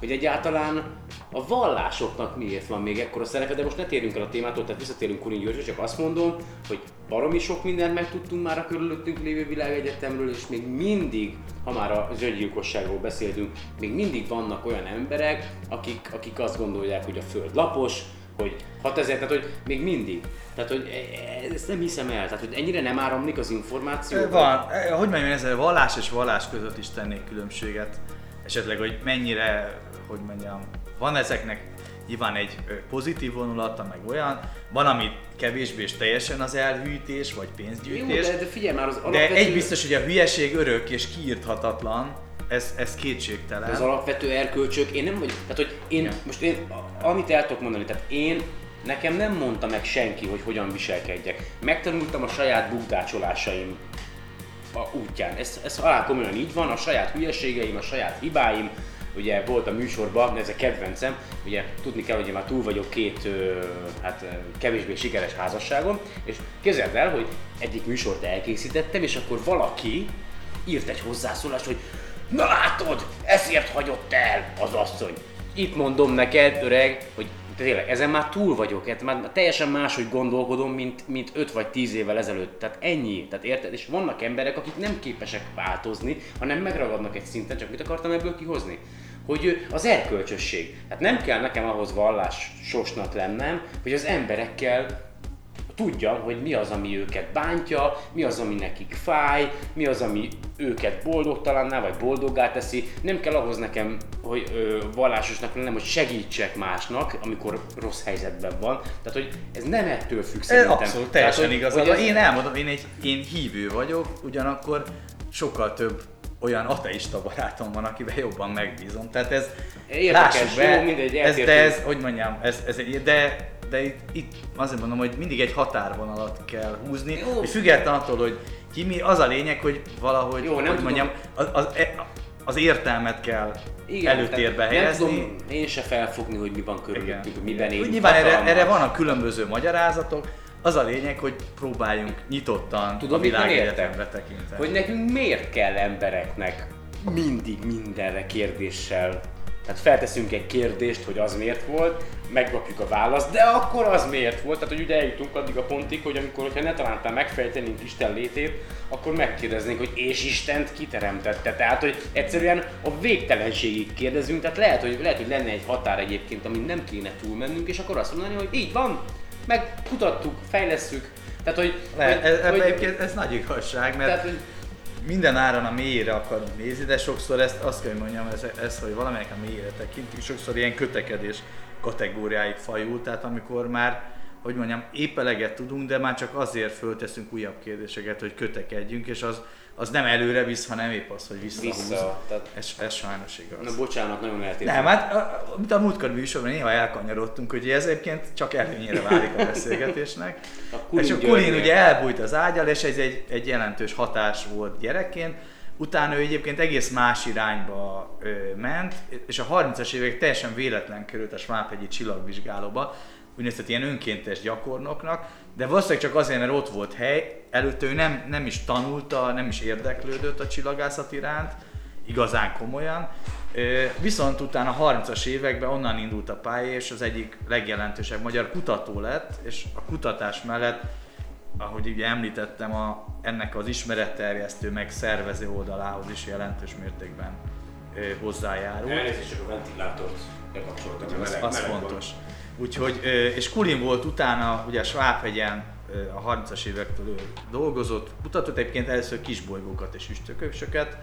hogy egyáltalán a vallásoknak miért van még ekkora szerepe, de most ne térjünk el a témától, tehát visszatérünk Kurin Györgyre, csak azt mondom, hogy baromi sok mindent megtudtunk már a körülöttünk lévő világegyetemről, és még mindig, ha már a öngyilkosságról beszéltünk, még mindig vannak olyan emberek, akik, akik azt gondolják, hogy a Föld lapos, hogy 6000, tehát hogy még mindig. Tehát, hogy e- e- ezt nem hiszem el, tehát, hogy ennyire nem áramlik az információ. Van, eh, hogy mondjam, ezzel vallás és vallás között is tennék különbséget. Esetleg, hogy mennyire, hogy mondjam, van ezeknek nyilván egy pozitív vonulata, meg olyan, van, ami kevésbé és teljesen az elhűítés, vagy Jó, pénzgyűjtés. de, de figyelj már, az De alapvető... egy biztos, hogy a hülyeség örök és kiírthatatlan, ez, ez kétségtelen. az alapvető erkölcsök, én nem vagyok, tehát hogy én, Igen. most én, amit el tudok mondani, tehát én, nekem nem mondta meg senki, hogy hogyan viselkedjek. Megtanultam a saját bukdácsolásaim a útján. Ez, ez alá komolyan így van, a saját hülyeségeim, a saját hibáim, ugye volt a műsorban, ez a kedvencem, ugye tudni kell, hogy én már túl vagyok két hát, kevésbé sikeres házasságon, és képzeld el, hogy egyik műsort elkészítettem, és akkor valaki írt egy hozzászólást, hogy Na látod, ezért hagyott el az asszony. Itt mondom neked, öreg, hogy tényleg ezen már túl vagyok, hát már teljesen máshogy gondolkodom, mint, mint 5 vagy 10 évvel ezelőtt. Tehát ennyi. Tehát érted? És vannak emberek, akik nem képesek változni, hanem megragadnak egy szinten, csak mit akartam ebből kihozni? Hogy az erkölcsösség. Tehát nem kell nekem ahhoz vallásosnak lennem, hogy az emberekkel tudjam, hogy mi az, ami őket bántja, mi az, ami nekik fáj, mi az, ami őket boldogtalanná vagy boldoggá teszi. Nem kell ahhoz nekem, hogy ö, vallásosnak lennem, hogy segítsek másnak, amikor rossz helyzetben van. Tehát, hogy ez nem ettől függ Ez szerintem. abszolút teljesen igaz. hogy ez- Én elmondom, én egy én hívő vagyok, ugyanakkor sokkal több olyan ateista barátom van, akivel jobban megbízom. Tehát ez, Érdekes, lássuk be, jó, mindegy, ez, de ez, hogy mondjam, ez, ez de, de itt, itt azért mondom, hogy mindig egy határvonalat kell húzni, Jó. hogy független attól, hogy ki mi, az a lényeg, hogy valahogy, Jó, nem hogy tudom. mondjam, az, az, az értelmet kell Igen, előtérbe helyezni. Nem tudom én se felfogni, hogy mi van körülöttünk, hogy miben élünk. Nyilván erre, erre vannak különböző magyarázatok. Az a lényeg, hogy próbáljunk nyitottan Tudod, a világegyetemre tekinteni. Hogy nekünk miért kell embereknek mindig mindenre kérdéssel tehát felteszünk egy kérdést, hogy az miért volt, megkapjuk a választ, de akkor az miért volt? Tehát, hogy ugye eljutunk addig a pontig, hogy amikor, hogyha ne talántán megfejtenénk Isten létét, akkor megkérdeznénk, hogy és Istent kiteremtette. Tehát, hogy egyszerűen a végtelenségig kérdezünk, tehát lehet, hogy, lehet, hogy lenne egy határ egyébként, amin nem kéne túlmennünk, és akkor azt mondani, hogy így van, meg kutattuk, fejlesszük. Tehát, hogy, Le, hogy, ez, ez, hogy, egyébként ez nagy igazság, mert tehát, hogy minden áron a mélyére akarunk nézni, de sokszor ezt azt kell, hogy mondjam, ez, ez hogy valamelyik a mélyére tekintünk, sokszor ilyen kötekedés kategóriáig fajul, tehát amikor már, hogy mondjam, épp eleget tudunk, de már csak azért fölteszünk újabb kérdéseket, hogy kötekedjünk, és az, az nem előre visz, hanem épp az, hogy visszahúz. Vissza, tehát- Ez, ez sajnos igaz. Na bocsánat, nagyon eltértünk. Nem, hát a- mint a múltkor műsorban néha elkanyarodtunk, hogy ez egyébként csak előnyére válik a beszélgetésnek. A Kulin és a. Kulin ugye elbújt az ágyal, és ez egy, egy jelentős hatás volt gyerekként. Utána ő egyébként egész más irányba ö, ment, és a 30-as évek teljesen véletlen került a Svábhegyi csillagvizsgálóba, úgynevezett ilyen önkéntes gyakornoknak, de valószínűleg csak azért, mert ott volt hely, előtte ő nem, nem is tanulta, nem is érdeklődött a csillagászat iránt, igazán komolyan. Viszont utána a 30-as években onnan indult a pálya, és az egyik legjelentősebb magyar kutató lett, és a kutatás mellett, ahogy ugye említettem, a, ennek az ismeretterjesztő meg szervező oldalához is jelentős mértékben ö, hozzájárul. Elnézést, csak a ventilátort bekapcsoltam. Az, az meleg van. Úgyhogy, és Kulin volt utána, ugye a Svábhegyen a 30-as évektől ő dolgozott, kutatott egyébként először kisbolygókat és üstökösöket,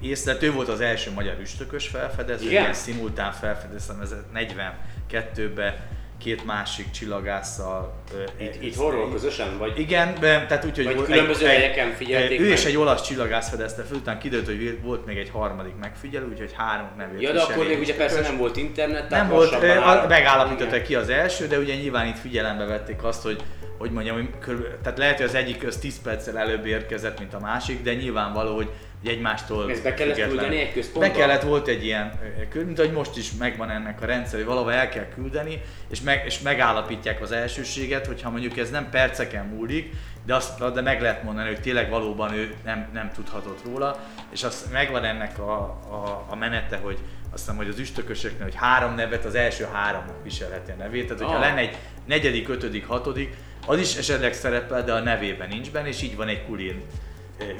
észlelt, ő volt az első magyar üstökös felfedező, Igen? ilyen szimultán felfedeztem, ez 42-ben két másik csillagásszal. Itt, itt horror közösen, vagy igen, tehát úgy, hogy Vagy különböző helyeken figyelték Ő meg? és egy olasz csillagász fedezte fel, utána kiderült, hogy volt még egy harmadik megfigyelő, úgyhogy három nevét Ja, de akkor még ugye persze nem volt internet, tehát Nem volt, megállapították ki az első, de ugye nyilván itt figyelembe vették azt, hogy hogy mondjam, hogy körül, tehát lehet, hogy az egyik köz 10 perccel előbb érkezett, mint a másik, de nyilvánvaló, hogy egymástól Ezt be kellett független. küldeni egy központba? Be kellett, volt egy ilyen, kö- mint ahogy most is megvan ennek a rendszer, hogy valahol el kell küldeni, és, meg, és megállapítják az elsőséget, hogyha mondjuk ez nem perceken múlik, de, azt, de meg lehet mondani, hogy tényleg valóban ő nem, nem tudhatott róla, és az megvan ennek a, a, a menete, hogy azt hiszem, hogy az üstökösöknél, hogy három nevet, az első háromnak viselheti a nevét, tehát hogyha Ah. lenne egy negyedik, ötödik, hatodik, az is esetleg szerepel, de a nevében nincs benne, és így van egy kulin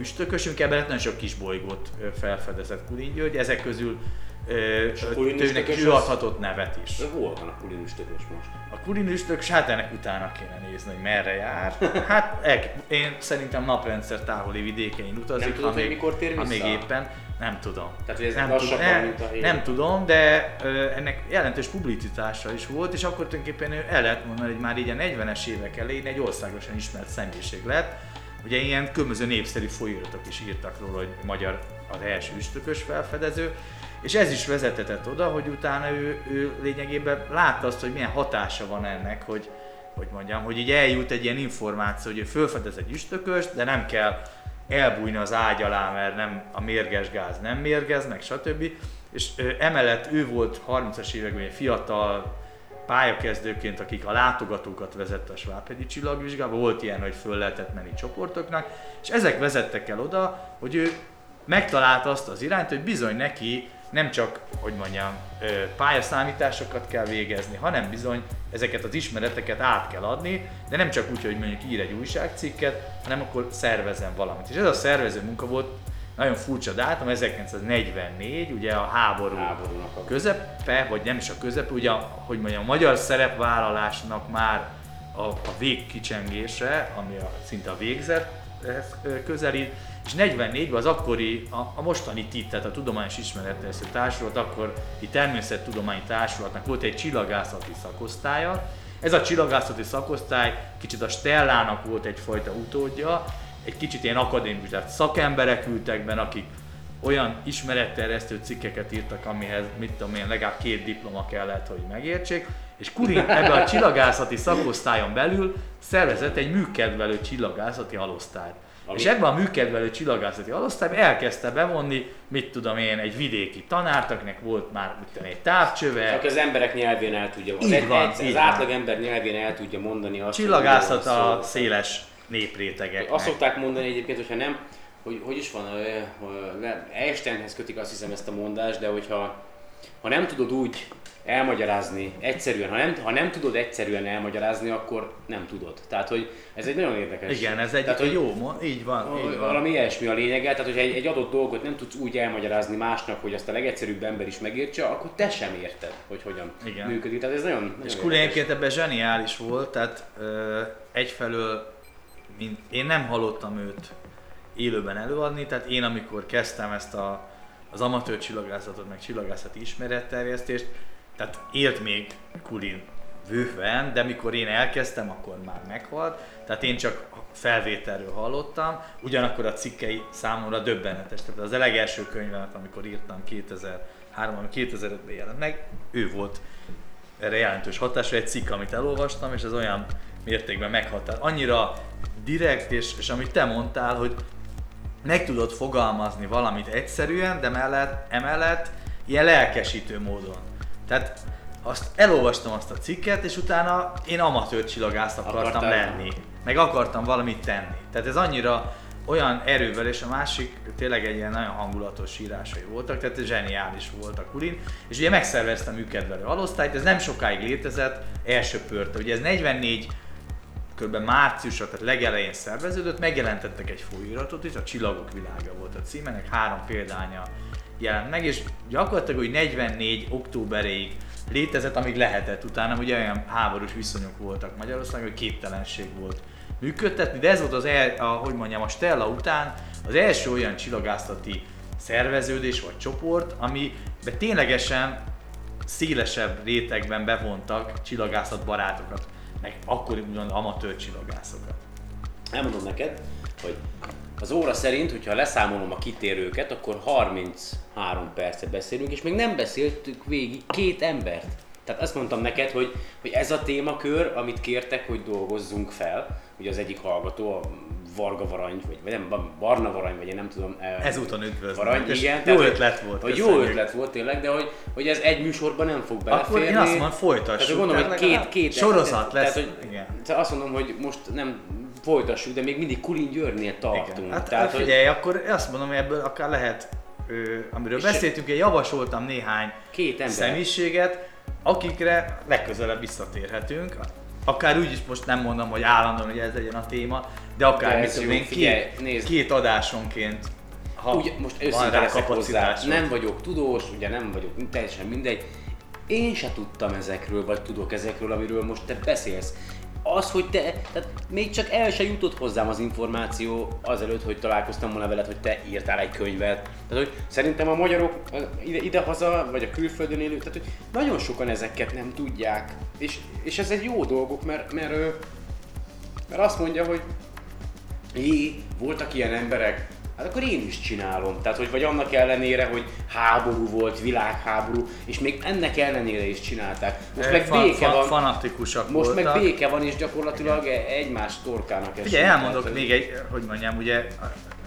üstökösünk, ebben nagyon sok kis bolygót felfedezett Kulin György, ezek közül tőnek üstökös ő az- adhatott nevet is. De hol van a Kulin üstökös most? A Kulin üstökös, hát ennek utána kéne nézni, hogy merre jár. Hát el, én szerintem naprendszer távoli vidékein utazik, Nem tudod, ha még, mikor tér ha még éppen, nem tudom. Tehát, hogy ez nem, lassabban, nem, mint a hír. nem tudom, de ö, ennek jelentős publicitása is volt, és akkor tulajdonképpen el lehet mondani, hogy már így a 40-es évek elején egy országosan ismert személyiség lett. Ugye ilyen különböző népszerű folyóiratok is írtak róla, hogy magyar az első üstökös felfedező, és ez is vezetett oda, hogy utána ő, ő lényegében látta azt, hogy milyen hatása van ennek, hogy, hogy mondjam, hogy így eljut egy ilyen információ, hogy ő fölfedez egy üstököst, de nem kell elbújni az ágy alá, mert nem, a mérges gáz nem mérgez, meg stb. És ö, emellett ő volt 30-as években egy fiatal pályakezdőként, akik a látogatókat vezette a Svábhegyi csillagvizsgába, volt ilyen, hogy föl lehetett menni csoportoknak, és ezek vezettek el oda, hogy ő megtalálta azt az irányt, hogy bizony neki nem csak, hogy mondjam, pályaszámításokat kell végezni, hanem bizony ezeket az ismereteket át kell adni, de nem csak úgy, hogy mondjuk ír egy újságcikket, hanem akkor szervezem valamit. És ez a szervező munka volt nagyon furcsa dátum, 1944, ugye a háború Háborúnak közepe, vagy nem is a közepe, ugye, hogy mondjam, a magyar szerepvállalásnak már a, a végkicsengése, ami a, szinte a végzethez közelít, és 44-ben az akkori, a, a mostani TIT, tehát a Tudományos Ismeretterjesztő Társulat, akkor itt Természettudományi Társulatnak volt egy csillagászati szakosztálya. Ez a csillagászati szakosztály kicsit a Stellának volt egyfajta utódja, egy kicsit ilyen akadémikus, tehát szakemberek ültek benne, akik olyan ismeretterjesztő cikkeket írtak, amihez, mit tudom én, legalább két diploma kellett, hogy megértsék, és Kurin ebbe a csillagászati szakosztályon belül szervezett egy műkedvelő csillagászati alosztályt. Ami- És ebben a műkedvelő csillagászati alosztályban elkezdte bevonni, mit tudom én, egy vidéki tanárt, akinek volt már mit tudom, egy távcsöve, Aki az emberek nyelvén el tudja, az, Így van, egy, így az átlag ember nyelvén el tudja mondani azt, csillagászat a széles néprétegeknek. Azt szokták mondani egyébként, hogyha nem, hogy, hogy is van, Einsteinhez kötik azt hiszem ezt a mondást, de hogyha ha nem tudod úgy elmagyarázni egyszerűen, ha nem, ha nem tudod egyszerűen elmagyarázni, akkor nem tudod. Tehát, hogy ez egy nagyon érdekes. Igen, ez egy Tehát, hogy jó, így van, így van. valami ilyesmi a lényege, tehát hogyha egy, egy adott dolgot nem tudsz úgy elmagyarázni másnak, hogy azt a legegyszerűbb ember is megértse, akkor te sem érted, hogy hogyan Igen. működik. Tehát ez nagyon, nagyon És egyébként ebben zseniális volt, tehát ö, egyfelől én nem hallottam őt élőben előadni, tehát én amikor kezdtem ezt a, az amatőr csillagászatot, meg csillagászati ismeretterjesztést, tehát élt még Kulin vőven, de mikor én elkezdtem, akkor már meghalt, tehát én csak felvételről hallottam, ugyanakkor a cikkei számomra döbbenetes. Tehát az legelső könyvemet, amikor írtam 2003-ban, 2005-ben jelent meg, ő volt erre jelentős hatásra egy cikk, amit elolvastam, és ez olyan mértékben meghatározott. Annyira direkt, és, és amit te mondtál, hogy meg tudod fogalmazni valamit egyszerűen, de mellett, emellett ilyen lelkesítő módon. Tehát azt elolvastam azt a cikket, és utána én amatőr csillagász akartam Akartál? lenni. Meg akartam valamit tenni. Tehát ez annyira olyan erővel, és a másik tényleg egy ilyen nagyon hangulatos írásai voltak, tehát zseniális volt a Kulin. És ugye megszerveztem műkedvelő alosztályt, ez nem sokáig létezett, elsöpörte. Ugye ez 44 kb. márciusra, tehát legelején szerveződött, megjelentettek egy folyóiratot is, a Csillagok világa volt a címenek, három példánya jelent meg, és gyakorlatilag úgy 44 októberéig létezett, amíg lehetett. Utána ugye olyan háborús viszonyok voltak Magyarországon, hogy képtelenség volt működtetni, de ez volt az, el, a, hogy mondjam, a Stella után az első olyan csillagászati szerveződés vagy csoport, amiben ténylegesen szélesebb rétegben bevontak csillagászat barátokat, meg akkor úgymond amatőr csillagászokat. Elmondom neked, hogy az óra szerint, hogyha leszámolom a kitérőket, akkor 33 percet beszélünk, és még nem beszéltük végig két embert. Tehát azt mondtam neked, hogy, hogy ez a témakör, amit kértek, hogy dolgozzunk fel, ugye az egyik hallgató, a Varga Varany, vagy, vagy nem, Barna Varany, vagy én nem tudom. eh, Ezúton üdvözlöm. Varany, És igen. jó tehát, ötlet volt, Hogy jó ötlet volt tényleg, de hogy, hogy ez egy műsorban nem fog beleférni. Akkor én azt mondom, folytassuk. Tehát gondolom, hogy két, két sorozat lesz. Tehát, hogy, igen. tehát azt mondom, hogy most nem folytassuk, de még mindig Kulin Györgynél tartunk. Igen. Hát tehát, hogy figyelj, akkor azt mondom, hogy ebből akár lehet, ö, amiről beszéltünk, én javasoltam néhány Két ember. személyiséget, akikre legközelebb visszatérhetünk. Akár úgy is most nem mondom, hogy állandóan, hogy ez legyen a téma, de akár De mit tudom én, figyelj, két, nézd. két adásonként, ha ugye, most rá leszek hozzá, nem vagyok tudós, ugye nem vagyok teljesen mindegy. Én se tudtam ezekről, vagy tudok ezekről, amiről most te beszélsz. Az, hogy te, tehát még csak el se jutott hozzám az információ azelőtt, hogy találkoztam volna veled, hogy te írtál egy könyvet. Tehát, hogy szerintem a magyarok ide, idehaza, vagy a külföldön élők, tehát, hogy nagyon sokan ezeket nem tudják. És, és ez egy jó dolgok, mert, mert, ö, mert azt mondja, hogy Jé, voltak ilyen emberek, hát akkor én is csinálom. Tehát, hogy vagy annak ellenére, hogy háború volt, világháború, és még ennek ellenére is csinálták. Most meg fa- béke fa- van, Fanatikusak most voltak. meg béke van, és gyakorlatilag e- egymás torkának esünk. Figyelj, elmondok Tehát, még egy, hogy mondjam, ugye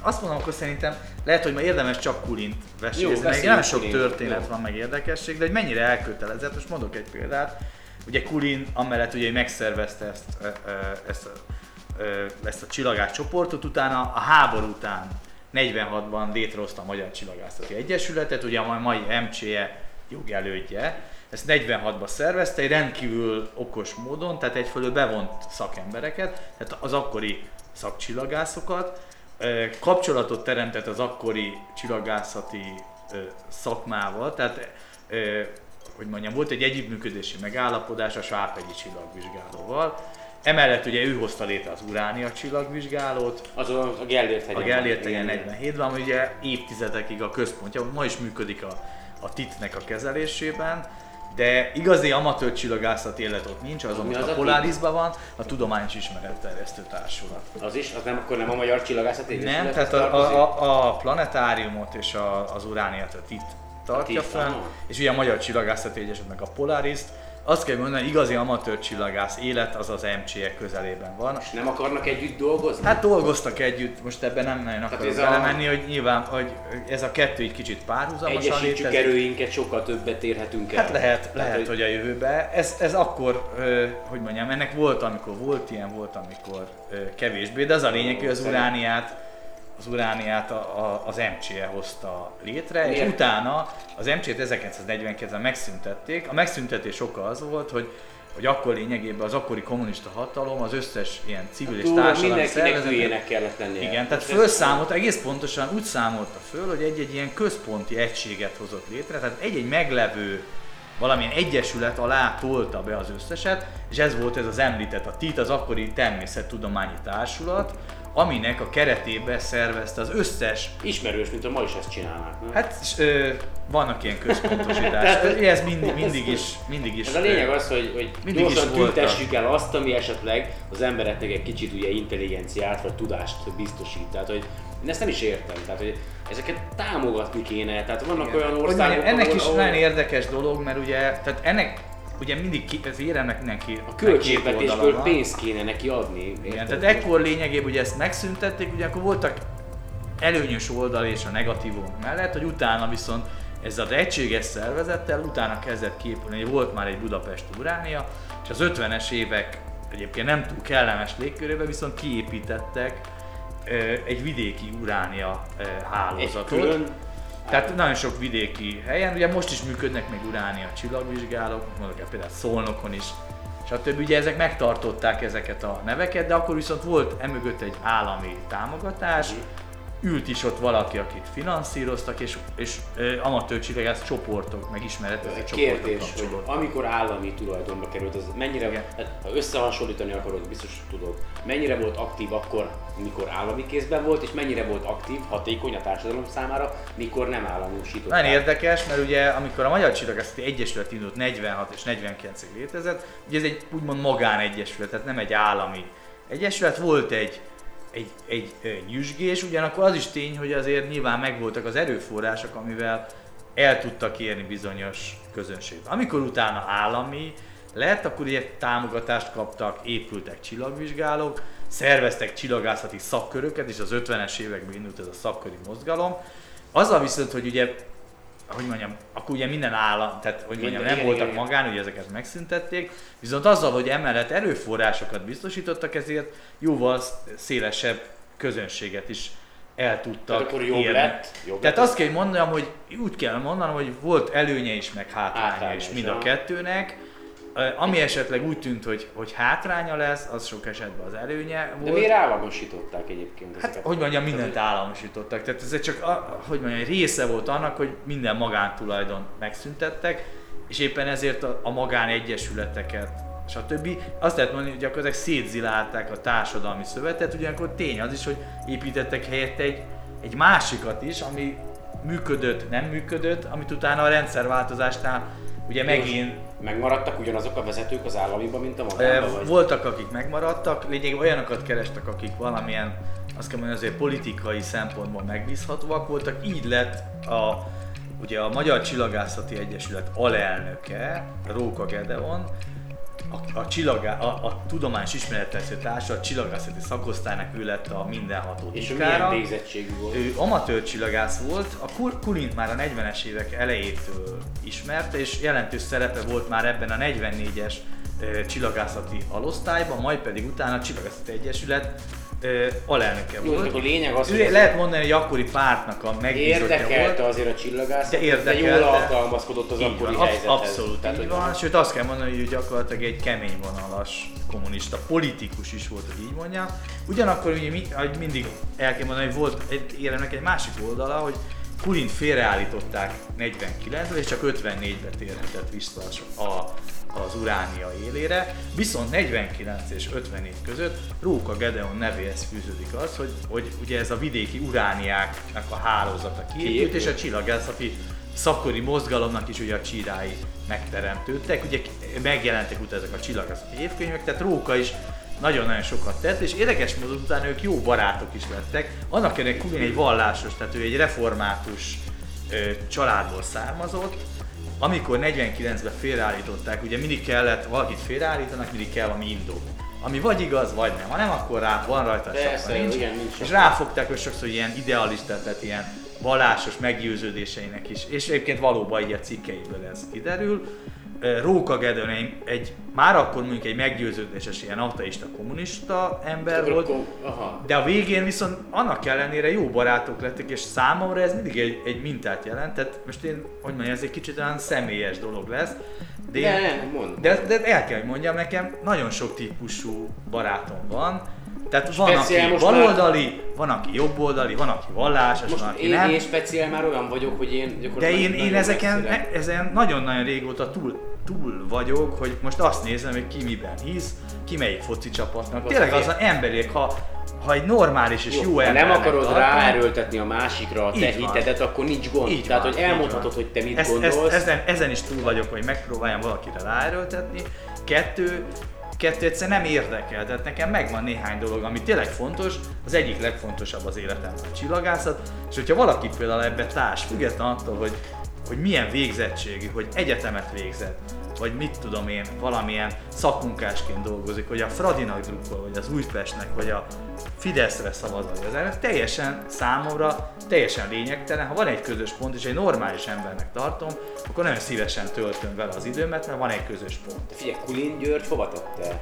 azt mondom, akkor szerintem lehet, hogy ma érdemes csak Kulint vesézni, meg nem sok történet jó. van, meg érdekesség, de hogy mennyire elkötelezett, most mondok egy példát. Ugye Kulin amellett ugye megszervezte ezt, ö, ö, ezt, a, ezt a csoportot, utána a háború után 46-ban létrehozta a Magyar Csillagászati Egyesületet, ugye a mai MCE jogelődje, ezt 46-ban szervezte, egy rendkívül okos módon, tehát egyfelől bevont szakembereket, tehát az akkori szakcsillagászokat, kapcsolatot teremtett az akkori csillagászati szakmával, tehát hogy mondjam, volt egy együttműködési megállapodás a Sárpegyi csillagvizsgálóval. Emellett ugye ő hozta létre az Uránia csillagvizsgálót, Az a, a Gellért hegyen. a van. Gellért hegyen igen. 47-ben, ami ugye évtizedekig a központja, ma is működik a, a TIT-nek a kezelésében, de igazi amatőr csillagászat élet ott nincs, azon Mi most az a a Polarisban van, a Tudományos Ismeretterjesztő Társulat. Az is, az nem akkor nem a Magyar Csillagászat Egyesület Nem, tehát a, a, a, a planetáriumot és a, az urániát a TIT tartja TIT, fenn, és ugye a Magyar Csillagászati Egyesület meg a Polariszt. Azt kell mondani, igazi amatőr csillagász élet az az MCE közelében van. És nem akarnak együtt dolgozni? Hát dolgoztak együtt, most ebben nem nagyon akarok ez a- belemenni, hogy nyilván, hogy ez a kettő egy kicsit párhuzamosan Egyesítsük létezik. erőinket, sokkal többet érhetünk el. Hát lehet, Tehát, lehet, hogy a jövőbe. Ez, ez akkor, hogy mondjam, ennek volt, amikor volt ilyen, volt, amikor kevésbé, de az a lényeg, hogy az urániát, az urániát a, a, az MCE hozta létre, és Miért? utána az MCE-t 1949-ben megszüntették. A megszüntetés oka az volt, hogy hogy akkor lényegében az akkori kommunista hatalom az összes ilyen civil és társadalmi hülyének kellett lennie. igen, tehát felszámolta, egész pontosan úgy számolta föl, hogy egy-egy ilyen központi egységet hozott létre, tehát egy-egy meglevő valamilyen egyesület alá tolta be az összeset, és ez volt ez az említett, a TIT, az akkori természettudományi társulat, aminek a keretében szervezte az összes Ismerős, mint a ma is ezt csinálnák. nem? Hát s- ö, vannak ilyen központosítások. Ez mindig, mindig is, mindig is. Ez a lényeg az, hogy, hogy Mindig is gyorsan tüntessük el azt, ami esetleg az embereknek egy kicsit ugye intelligenciát vagy tudást biztosít. Tehát, hogy én ezt nem is értem. Tehát, hogy ezeket támogatni kéne. Tehát vannak olyan Hogy országok, mondjam, ennek ahol, is ahol nagyon érdekes dolog, mert ugye, tehát ennek ugye mindig ki, az éremnek mindenki a költségvetésből pénzt kéne neki adni. Igen, tehát ekkor lényegében ugye ezt megszüntették, ugye akkor voltak előnyös oldal és a negatívum mellett, hogy utána viszont ezzel az egységes szervezettel utána kezdett képülni, hogy volt már egy Budapest Uránia, és az 50-es évek egyébként nem túl kellemes légkörében viszont kiépítettek egy vidéki Uránia ö, egy hálózatot. külön Tehát nagyon sok vidéki helyen, ugye most is működnek még uránia csillagvizsgálók, mondok el például Szolnokon is, stb. Ugye ezek megtartották ezeket a neveket, de akkor viszont volt emögött egy állami támogatás, ült is ott valaki, akit finanszíroztak, és, és ö, amatőr csillagász csoportok, meg ismeretezett csoportok Kérdés, hogy amikor állami tulajdonba került, az mennyire, Igen. hát, ha összehasonlítani akarod, biztos tudod, mennyire volt aktív akkor, mikor állami kézben volt, és mennyire volt aktív, hatékony a társadalom számára, mikor nem államosított. Nagyon érdekes, mert ugye amikor a Magyar Csillagászati Egyesület indult 46 és 49-ig létezett, ugye ez egy úgymond magánegyesület, tehát nem egy állami egyesület, volt egy egy, egy, egy nyüzsgés, ugyanakkor az is tény, hogy azért nyilván megvoltak az erőforrások, amivel el tudtak érni bizonyos közönséget. Amikor utána állami lett, akkor ugye támogatást kaptak, épültek csillagvizsgálók, szerveztek csillagászati szakköröket, és az 50-es években indult ez a szakköri mozgalom. Azzal viszont, hogy ugye hogy mondjam, akkor ugye minden állam, tehát hogy mondjam, Minden, nem igen, voltak igen, magán, ugye ezeket megszüntették, viszont azzal, hogy emellett erőforrásokat biztosítottak, ezért jóval sz- szélesebb közönséget is el tudtak Tehát akkor jobb érni. lett, jobb Tehát lett. azt kell mondanom, hogy úgy kell mondanom, hogy volt előnye is, meg hátránya, is mind a kettőnek. Ami esetleg úgy tűnt, hogy, hogy hátránya lesz, az sok esetben az előnye De volt. miért államosították egyébként Hát, ezeket? hogy mondjam, mindent államosítottak. Tehát ez csak, a, hogy mondjam, része volt annak, hogy minden magántulajdon megszüntettek, és éppen ezért a, a magánegyesületeket, stb. Azt lehet mondani, hogy gyakorlatilag szétzilálták a társadalmi szövetet, ugyanakkor tény az is, hogy építettek helyett egy, egy másikat is, ami működött, nem működött, amit utána a rendszerváltozásnál ugye megint Megmaradtak ugyanazok a vezetők az államiban, mint a vagy? Voltak, akik megmaradtak, lényegében olyanokat kerestek, akik valamilyen, azt kell mondani, azért politikai szempontból megbízhatóak voltak. Így lett a, ugye a Magyar Csillagászati Egyesület alelnöke, Róka Gedeon, a, a, csillagá, a, a Tudományos Ismeretterjesztő Társulat csillagászati szakosztálynak ő lett a mindenható És ő titkára. milyen végzettségű volt? Ő amatőr csillagász volt, a Kul- Kulint már a 40-es évek elejétől ismerte, és jelentős szerepe volt már ebben a 44-es ö, csillagászati alosztályban, majd pedig utána a Csillagászati Egyesület ö, alelnöke Jó, volt. lényeg az, ő hogy lehet mondani, hogy akkori pártnak a megbízottja Érdekelte volt. azért a csillagászat, De de, érdekelte. jól alkalmazkodott az Így akkori van, helyzethez. abszolút Tehát, így hogy van, sőt azt kell mondani, hogy ő gyakorlatilag egy kemény vonalas kommunista, politikus is volt, hogy így mondjam. Ugyanakkor ugye mi, ahogy mindig el kell mondani, hogy volt egy éremnek egy másik oldala, hogy Kulint félreállították 49-ben, és csak 54-ben térhetett vissza a, az uránia élére, viszont 49 és 54 között Róka Gedeon nevéhez fűződik az, hogy, hogy ugye ez a vidéki urániáknak a hálózata kiépült, Kiépült. és a csillagászati szakkori mozgalomnak is ugye a csírái megteremtődtek, ugye megjelentek utána ezek a csillagászati évkönyvek, tehát Róka is nagyon-nagyon sokat tett, és érdekes módon utána ők jó barátok is lettek. Annak ellenére Kulin egy vallásos, tehát ő egy református ö, családból származott, amikor 49-ben félreállították, ugye mindig kellett, valakit félreállítanak, mindig kell valami indok. Ami vagy igaz, vagy nem. Ha nem, akkor rá, van rajta, csak nincs. igen, nincs és ráfogták hogy sokszor ilyen idealistát, tehát ilyen vallásos meggyőződéseinek is. És egyébként valóban így a cikkeiből ez kiderül. Róka Gedeon egy, már akkor mondjuk egy meggyőződéses ilyen ateista, kommunista ember volt, aha. de a végén viszont annak ellenére jó barátok lettek, és számomra ez mindig egy, egy mintát jelent. Tehát most én, hogy mondjam, ez egy kicsit olyan személyes dolog lesz. De, én- nem, mondd. de, de el kell, hogy mondjam, nekem nagyon sok típusú barátom van. Tehát van, Speciál aki most már- baloldali, van, aki jobboldali, van, aki vallásos, Most van, aki én, nem. én speciál már olyan vagyok, hogy én De én, én nagyon ezeken, messzire- ezen nagyon-nagyon régóta túl, túl vagyok, hogy most azt nézem, hogy ki miben hisz, ki melyik foci csapatnak. Tényleg az az emberiek, ha, ha egy normális és jó, Jó, ember. nem akarod ráerőltetni a másikra a te Így van. hitedet, akkor nincs gond. Így Tehát, van, hogy elmondhatod, hogy te mit ezt, gondolsz. Ezt, ezen, ezen is túl vagyok, hogy megpróbáljam valakire ráerőltetni. Kettő, kettő egyszer nem érdekel, tehát nekem megvan néhány dolog, ami tényleg fontos, az egyik legfontosabb az életemben a csillagászat, és hogyha valaki például ebbe társ, független attól, hogy, hogy milyen végzettségű, hogy egyetemet végzett, vagy mit tudom én, valamilyen szakmunkásként dolgozik, hogy a Fradinak drukkol, vagy az Újpestnek, vagy a Fideszre szavaz, vagy az ellen, teljesen számomra teljesen lényegtelen. Ha van egy közös pont, és egy normális embernek tartom, akkor nagyon szívesen töltöm vele az időmet, mert van egy közös pont. De figyelj, Kulin György hova tette?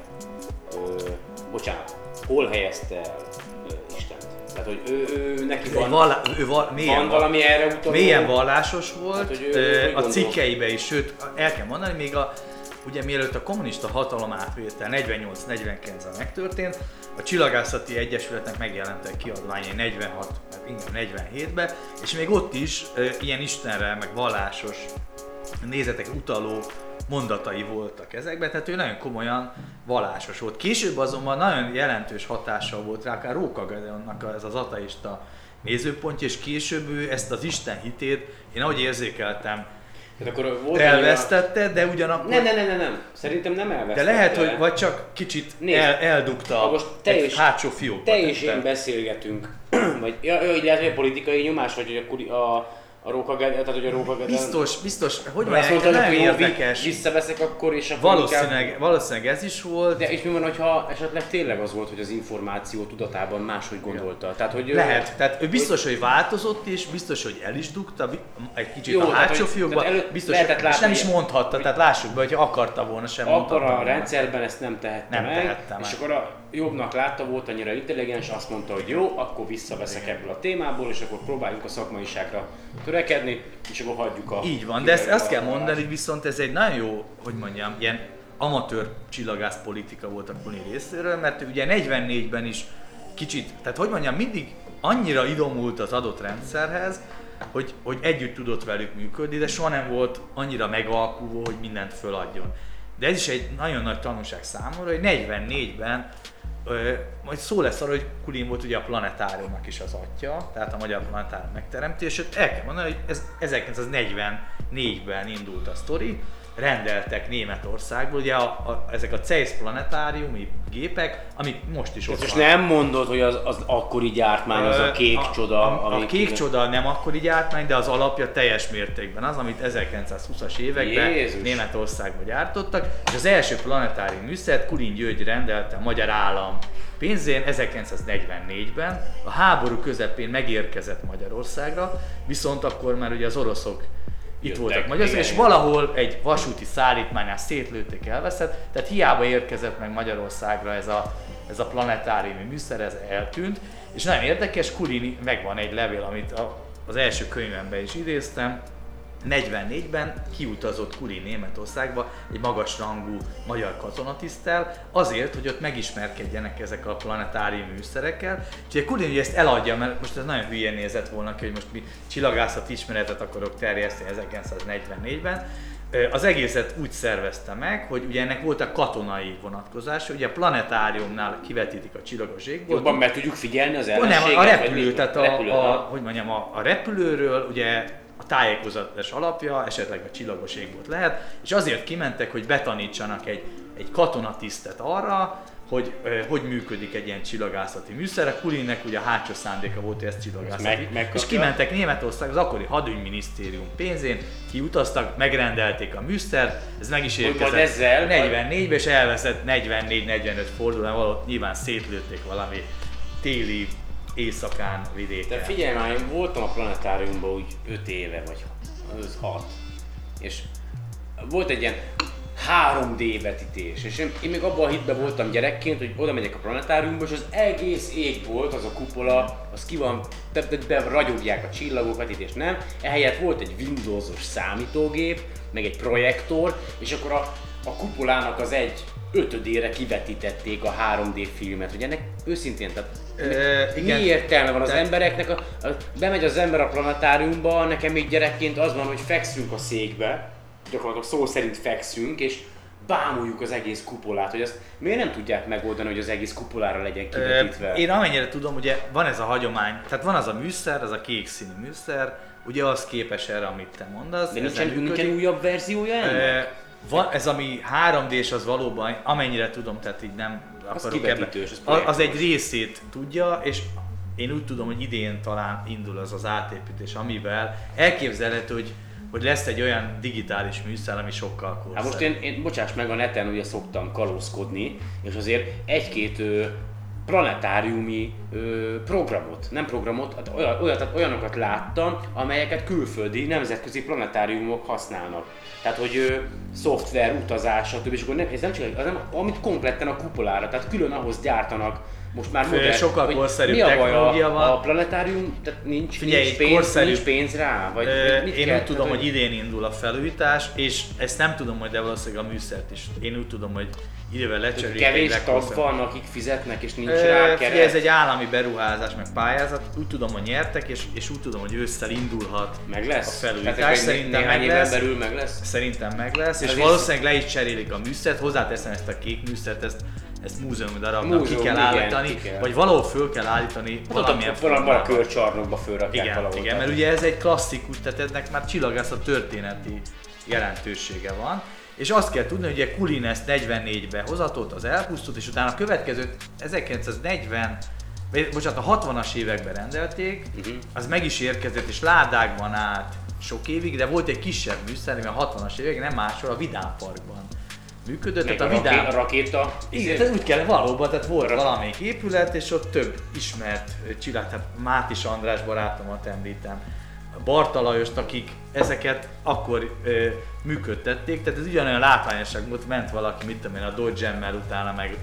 Ö, bocsánat, hol helyezte? Tehát, hogy ő, ő neki van, vallá, ő val, mélyen, van valami erre utaló? mélyen vallásos volt, Hát, hogy ő- hogy a cikkeibe is, sőt, el kell mondani, még a ugye mielőtt a kommunista hatalom átvétel 48-49-ben megtörtént, a Csillagászati Egyesületnek megjelentek kiadványai 46, hát inkább 47-ben, és még ott is ilyen istenre, meg vallásos nézetek utaló mondatai voltak ezekben, tehát ő nagyon komolyan vallásos volt. Később azonban nagyon jelentős hatással volt rá, akár Róka Gedeonnak ez az ateista nézőpontja, és később ő ezt az Isten hitét, én ahogy érzékeltem, Tehát akkor volt elvesztette, de ugyanakkor... Nem, nem, nem, nem, nem. Szerintem nem De elvesztette. lehet, hogy vagy csak kicsit Nézd, el, eldugta ha most te egy is- hátsó fiókba. Te és én beszélgetünk, vagy ja, ja, így lehet, hogy a politikai nyomás, vagy hogy a, a, a Róka Gede- tehát hogy a Róka Gede- Biztos, biztos, hogy Mert azt mondják, mondta, hogy nagyon érdekes. visszaveszek akkor, és akkor Valószínűleg, inkább- valószínűleg ez is volt. De és mi van, hogyha esetleg tényleg az volt, hogy az információ tudatában máshogy gondolta? Tehát, hogy ő- Lehet, tehát ő biztos, hogy változott is, biztos, hogy el is dugta egy kicsit Jó, a hátsó hogy- fiókba, biztos, lehetett és látni, nem is hogy- mondhatta, tehát lássuk be, hogyha akarta volna, sem Akkor a rendszerben ezt nem tehette Nem meg, tehette és meg. akkor a jobbnak látta, volt annyira intelligens, azt mondta, hogy jó, akkor visszaveszek ebből a témából, és akkor próbáljunk a szakmaiságra törekedni, és akkor hagyjuk a... Így van, de ezt azt kell mondani, viszont ez egy nagyon jó, hogy mondjam, ilyen amatőr csillagász politika volt a Kuni részéről, mert ugye 44-ben is kicsit, tehát hogy mondjam, mindig annyira idomult az adott rendszerhez, hogy, hogy együtt tudott velük működni, de soha nem volt annyira megalkuló, hogy mindent föladjon. De ez is egy nagyon nagy tanulság számomra, hogy 44-ben Majd szó lesz arról, hogy Kulin volt ugye a planetáriumnak is az atya, tehát a magyar planetárium megteremtését. El kell mondani, hogy ez 1944-ben indult a sztori, rendeltek Németországból, ugye a, a, ezek a Zeiss planetáriumi gépek, amik most is ott Most vannak. nem mondod, hogy az, az akkori gyártmány, az a kék a, csoda, A, a ami- kék csoda nem akkori gyártmány, de az alapja teljes mértékben az, amit 1920-as években Jézus. Németországban gyártottak, és az első planetárium műszert Kulin György rendelte a magyar állam pénzén 1944-ben, a háború közepén megérkezett Magyarországra, viszont akkor már ugye az oroszok itt voltak Magyarországon, és igen. valahol egy vasúti szállítmánynál szétlőtték, elveszett, tehát hiába érkezett meg Magyarországra ez a, ez a planetáriumi műszer, ez eltűnt, és nagyon érdekes, Kulini, megvan egy levél, amit a, az első könyvemben is idéztem, 44-ben kiutazott Kulin Németországba egy magas rangú magyar katonatisztel, azért, hogy ott megismerkedjenek ezek a planetárium műszerekkel. Ugye Kulin ugye ezt eladja, mert most ez nagyon hülye nézett volna ki, hogy most mi csillagászat ismeretet akarok terjeszteni 1944-ben. Ö, Az egészet úgy szervezte meg, hogy ugye ennek voltak katonai vonatkozása, ugye a planetáriumnál kivetítik a csillagos égbolt, Jobban meg tudjuk figyelni az ellenséget? nem, a repülő, tehát a, a, hogy mondjam, a, a repülőről ugye a tájékozatás alapja, esetleg a csillagos égbolt lehet, és azért kimentek, hogy betanítsanak egy, egy katonatisztet arra, hogy ö, hogy működik egy ilyen csillagászati műszer. A Kulinnek ugye a hátsó szándéka volt, hogy ezt csillagászati. Meg- megkapja. és kimentek Németország, az akkori hadügyminisztérium pénzén, kiutaztak, megrendelték a műszert, ez meg is érkezett ezzel- 44-ben, és elveszett 44-45 fordulón, valahol nyilván szétlőtték valami téli éjszakán vidéken. De figyelj már, én voltam a planetáriumban úgy 5 éve, vagy 6. És volt egy ilyen 3D vetítés, és én, én még abban a hitben voltam gyerekként, hogy oda megyek a planetáriumba, és az egész ég volt, az a kupola, az ki van, de, ragyogják a csillagok, vetítés nem. Ehelyett volt egy Windowsos számítógép, meg egy projektor, és akkor a, a kupolának az egy ötödére kivetítették a 3D filmet, hogy ennek őszintén, tehát Ö, igen. mi értelme van az Tehát- embereknek? A, a, bemegy az ember a planetáriumba, nekem még gyerekként az van, hogy fekszünk a székbe, gyakorlatilag szó szerint fekszünk, és bámuljuk az egész kupolát, hogy ezt miért nem tudják megoldani, hogy az egész kupolára legyen kivetítve? Én amennyire tudom, ugye van ez a hagyomány, tehát van az a műszer, az a kék színű műszer, ugye az képes erre, amit te mondasz. De nincsen, nem nincsen működik. újabb verziója ennek? Van, ez ami 3D-s az valóban, amennyire tudom, tehát így nem akarok ebbe. kivetítős, az Az, az egy részét tudja, és én úgy tudom, hogy idén talán indul az az átépítés, amivel elképzelhető, hogy, hogy lesz egy olyan digitális műszer, ami sokkal korszerűbb. Hát most én, én, bocsáss meg, a neten ugye szoktam kalózkodni, és azért egy-két planetáriumi ö, programot, nem programot, hát tehát olyanokat láttam, amelyeket külföldi, nemzetközi planetáriumok használnak. Tehát, hogy ö, szoftver, utazás, stb. És akkor nem, ez nem csak egy, az nem, amit kompletten a kupolára, tehát külön ahhoz gyártanak most már modern, sokkal hogy korszerűbb mi a baj, a, van. a planetárium, tehát nincs, Figyelj, nincs, pénz, korszerű- nincs pénz rá? Vagy Ö, mit Én kell, úgy tudom, tehát, hogy idén indul a felújítás, és ezt nem tudom, hogy de valószínűleg a műszert is. Én úgy tudom, hogy idővel lecserélik. Kevés tag van, akik fizetnek, és nincs Ö, rá Figyelj, keret. ez egy állami beruházás, meg pályázat. Úgy tudom, hogy nyertek, és, és úgy tudom, hogy ősszel indulhat Meg lesz? a felújítás. Tehát Szerintem meg lesz. belül meg lesz? Szerintem meg lesz, és Ezért- valószínűleg le is cserélik a műszert, hozzáteszem ezt a kék műszert, ezt, ezt múzeumi darabnak Múzeum, ki kell igen, állítani, ki kell. vagy valahol föl kell állítani Valamilyen valamilyen valami a körcsarnokba fölrakják Igen, valahol. igen, mert ugye ez egy klasszikus, tehát ennek már csillagászat történeti jelentősége van. És azt kell tudni, hogy Kulin ezt 44-be hozatott, az elpusztult, és utána a következő 1940 vagy bocsánat, a 60-as években rendelték, Mhm. az meg is érkezett, és ládákban állt sok évig, de volt egy kisebb műszer, ami a 60-as években nem máshol, a Vidám Parkban működött. Meg Tehát a, Vidám, a rakéta. igen, tehát úgy kell valóban, tehát volt valamelyik épület, és ott több ismert csillag, tehát Mátis András barátomat említem, Bartalajost, akik ezeket akkor ö, működtették, tehát ez ugyanolyan látványosság volt, ment valaki, mit tudom én, a Dodge-emmel utána meg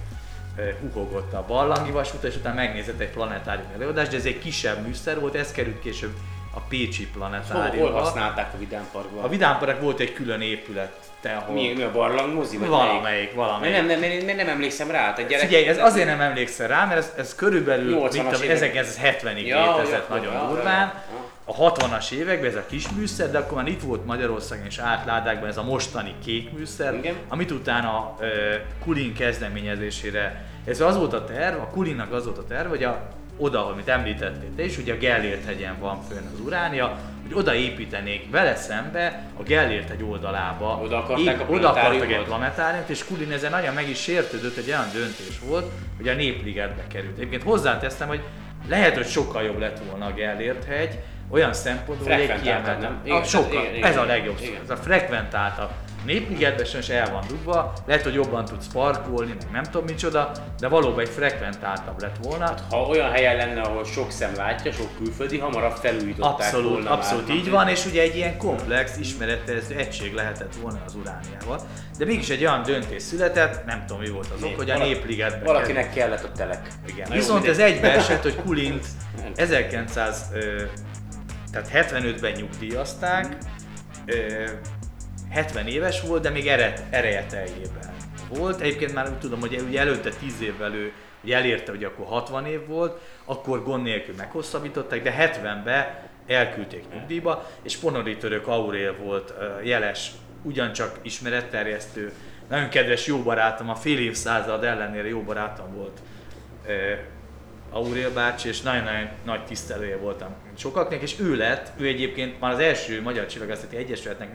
huhogott a barlangi vasúta, és utána megnézett egy planetárium előadást, de ez egy kisebb műszer volt, ez került később a Pécsi Hol, planetáriumba. hol használták a Vidám Parkban? A Vidám Park volt egy külön épület, ahol Mi, mi a barlangmozi? vagy valamelyik, melyik? valamelyik. Nem, nem, nem, nem, emlékszem rá. Tehát gyerek, Figyelj, ez azért nem emlékszel rá, mert ez, ez körülbelül 80-as mit tudom, évek. 1970-ig Ja, létezett ja, nagyon durván. ja, ja. A 60-as években ez a kis műszer, de akkor már itt volt Magyarországon és átládákban ez a mostani kék műszer, Igen. amit utána uh, Kulin kezdeményezésére, ez az volt a terv, a Kulinnak az volt a terv, hogy a, oda, amit említettél te is, ugye a Gellért hegyen van fönn az uránia, hogy oda építenék vele szembe a Gellért hegy oldalába. Oda akarták a oda akartak egy planetáriumot? és Kulin ezen nagyon meg is sértődött, egy olyan döntés volt, hogy a Népligetbe került. Egyébként hozzáteszem, hogy lehet, hogy sokkal jobb lett volna a Gellért hegy, olyan szempontból, hogy egy? A, Igen, sokkal, igen, igen, ez a igen, legjobb szó. igen. Ez a frekventáltabb. Népligetben sajnos el van dugva, lehet, hogy jobban tudsz parkolni, meg nem tudom micsoda, de valóban egy frekventáltabb lett volna. Ha olyan helyen lenne, ahol sok szem látja, sok külföldi, hamarabb felújították Abszolút, volna abszolút így van, és ugye egy ilyen komplex, ismeretes egység lehetett volna az urániával. De mégis egy olyan döntés született, nem tudom mi volt az ok, hogy a Valaki- Népligetbe Valakinek kellett a telek. Igen. Na jó, Viszont ez mindegy. egybeesett, hogy Kulint 1900, ö, tehát 75-ben nyugdíjazták, ö, 70 éves volt, de még ere, ereje teljében volt. Egyébként már úgy tudom, hogy ugye előtte 10 évvel ő ugye elérte, hogy akkor 60 év volt, akkor gond nélkül meghosszabbították, de 70-ben elküldték nyugdíjba, és Ponori Török Aurél volt jeles, ugyancsak ismeretterjesztő, nagyon kedves jó barátom, a fél évszázad ellenére jó barátom volt Aurél bácsi, és nagyon-nagyon nagy tisztelője voltam sokaknak, és ő lett, ő egyébként már az első Magyar Csillagászati Egyesületnek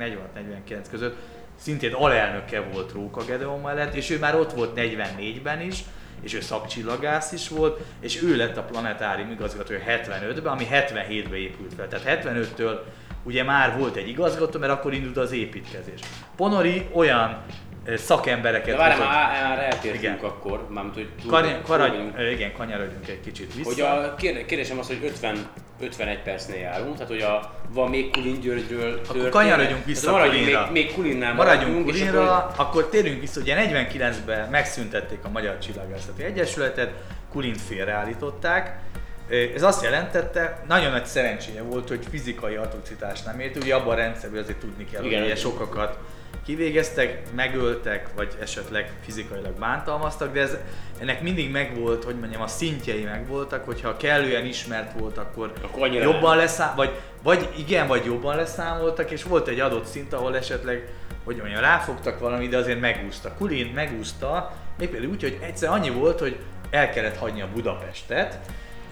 46-49 között szintén alelnöke volt Róka Gedeon mellett, és ő már ott volt 44-ben is, és ő szakcsillagász is volt, és ő lett a planetárium igazgatója 75-ben, ami 77-ben épült fel. Tehát 75-től ugye már volt egy igazgató, mert akkor indult az építkezés. Ponori olyan szakembereket De várj, már, már eltértünk Igen. akkor, mármint, hogy túl, vagyunk. igen, kanyarodjunk egy kicsit vissza. Hogy a kér- kérdésem az, hogy 50, 51 percnél járunk, tehát hogy a, van még Kulin Györgyről Akkor kanyarodjunk vissza tehát maradjunk Kulinra. Még, még Kulinnál Maradjunk és Kulinra, akkor- akkor térjünk vissza, ugye 49-ben megszüntették a Magyar Csillagászati Egyesületet, Kulint félreállították. Ez azt jelentette, nagyon nagy szerencséje volt, hogy fizikai atrocitást nem ért, ugye abban a rendszerben azért tudni kell, Igen. hogy sokakat kivégeztek, megöltek, vagy esetleg fizikailag bántalmaztak, de ez, ennek mindig megvolt, hogy mondjam, a szintjei megvoltak, hogyha kellően ismert volt, akkor, Akkor jobban leszám, vagy, vagy igen, vagy jobban leszámoltak, és volt egy adott szint, ahol esetleg, hogy mondjam, ráfogtak valami, de azért megúszta. Kulin megúszta, mégpedig úgy, hogy egyszer annyi volt, hogy el kellett hagyni a Budapestet,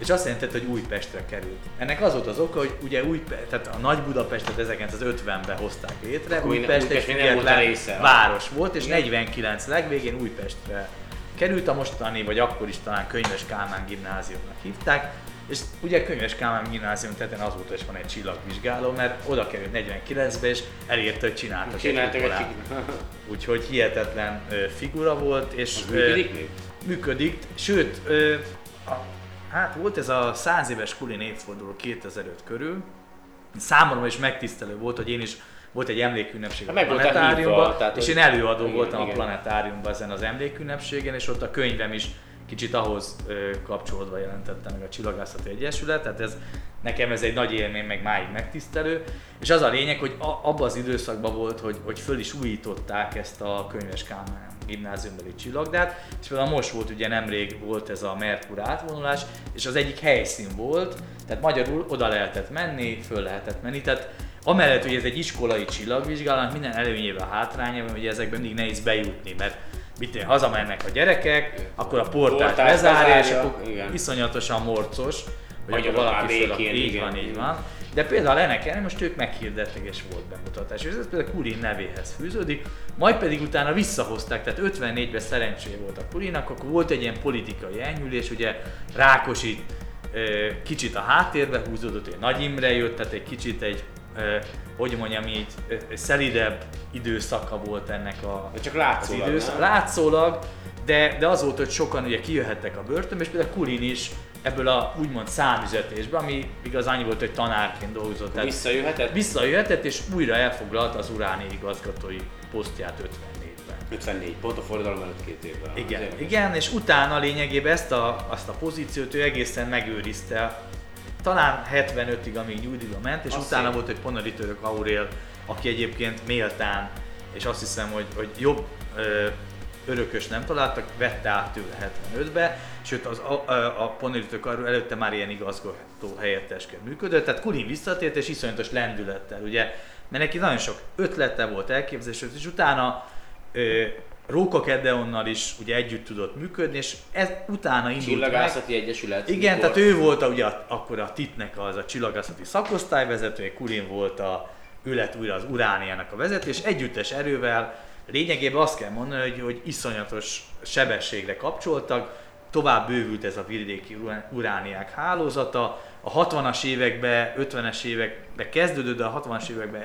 és azt jelentette, hogy Újpestre került. Ennek az volt az oka, hogy ugye új, tehát a Nagy Budapestet 1950-ben hozták létre, Akkor Újpest egy Újpest független város volt, és Igen. 49 legvégén Újpestre került a mostani, vagy akkor is talán Könyves Kálmán gimnáziumnak hívták, és ugye Könyves Kálmán gimnázium tetején azóta is van egy csillagvizsgáló, mert oda került 49-be, és elérte, hogy csináltak, Csináltak egy egy. Úgyhogy hihetetlen figura volt, és Az működik még? működik, sőt, hát volt ez a 100 éves Kulin évforduló 2005 körül, számomra is megtisztelő volt, hogy én is volt egy emlékünnepség a Hát meg voltál planetáriumban, hívva, tehát, és én előadó Igen, voltam igen. a planetáriumban ezen az emlékünnepségen, és ott a könyvem is kicsit ahhoz kapcsolódva jelentette meg a Csillagászati Egyesület, tehát ez nekem ez egy nagy élmény, meg máig megtisztelő. És az a lényeg, hogy a, abban az időszakban volt, hogy, hogy föl is újították ezt a könyves Kálmán gimnáziumbeli csillagdát, és például most volt ugye nemrég volt ez a Merkur átvonulás, és az egyik helyszín volt, tehát magyarul oda lehetett menni, föl lehetett menni, tehát amellett, hogy ez egy iskolai csillagvizsgálat, minden előnyével hátrányával, hogy ezekben mindig nehéz bejutni, mert mit én, hazamennek a gyerekek, akkor a portát bezárja, és akkor igen. iszonyatosan morcos, hogy akkor valaki békén, így van, így van. De például ennek ellenére most ők meghirdették és volt bemutatás. És ez például Kulin nevéhez fűződik, majd pedig utána visszahozták, tehát 54-ben szerencsé volt a Kulinak, akkor volt egy ilyen politikai enyhülés, ugye Rákosi kicsit a háttérbe húzódott, hogy Nagy Imre jött, tehát egy kicsit egy, hogy mondjam így, szelidebb időszaka volt ennek a, De csak az látszólag, időszak. nem? Látszólag, de, de az volt, hogy sokan ugye kijöhettek a börtönbe, és például Kulin is ebből a úgymond számüzetésből, ami igaz annyi volt, hogy tanárként dolgozott. Tehát Visszajöhetett? visszajöhetett, és újra elfoglalta az uráni igazgatói posztját 54-ben. 54, pont a forradalom előtt két évvel. Igen, igen, és utána lényegében ezt a, azt a pozíciót ő egészen megőrizte, talán 75-ig, amíg nyugdíjba ment, és Az utána szép. volt egy Ponari Török Aurél, aki egyébként méltán, és azt hiszem, hogy, hogy jobb ö, örökös nem találtak, vette át tőle 75-be, sőt az, a, a, a Ponari Török Aurél előtte már ilyen igazgató helyettesként működött, tehát Kulin visszatért, és iszonyatos lendülettel, ugye, mert neki nagyon sok ötlete volt, elképzelés, és utána ö, Róka Kedeonnal is ugye együtt tudott működni, és ez utána indult meg. Csillagászati Egyesület. Igen, mikor? tehát ő volt a, ugye a- akkor a TIT-nek az a csillagászati szakosztályvezetője, Kulin volt a, ő lett újra az Urániának a vezető, és együttes erővel lényegében azt kell mondani, hogy, hogy iszonyatos sebességre kapcsoltak, tovább bővült ez a vidéki urá- urániák hálózata, a 60-as években, 50-es években kezdődött, de a 60-as években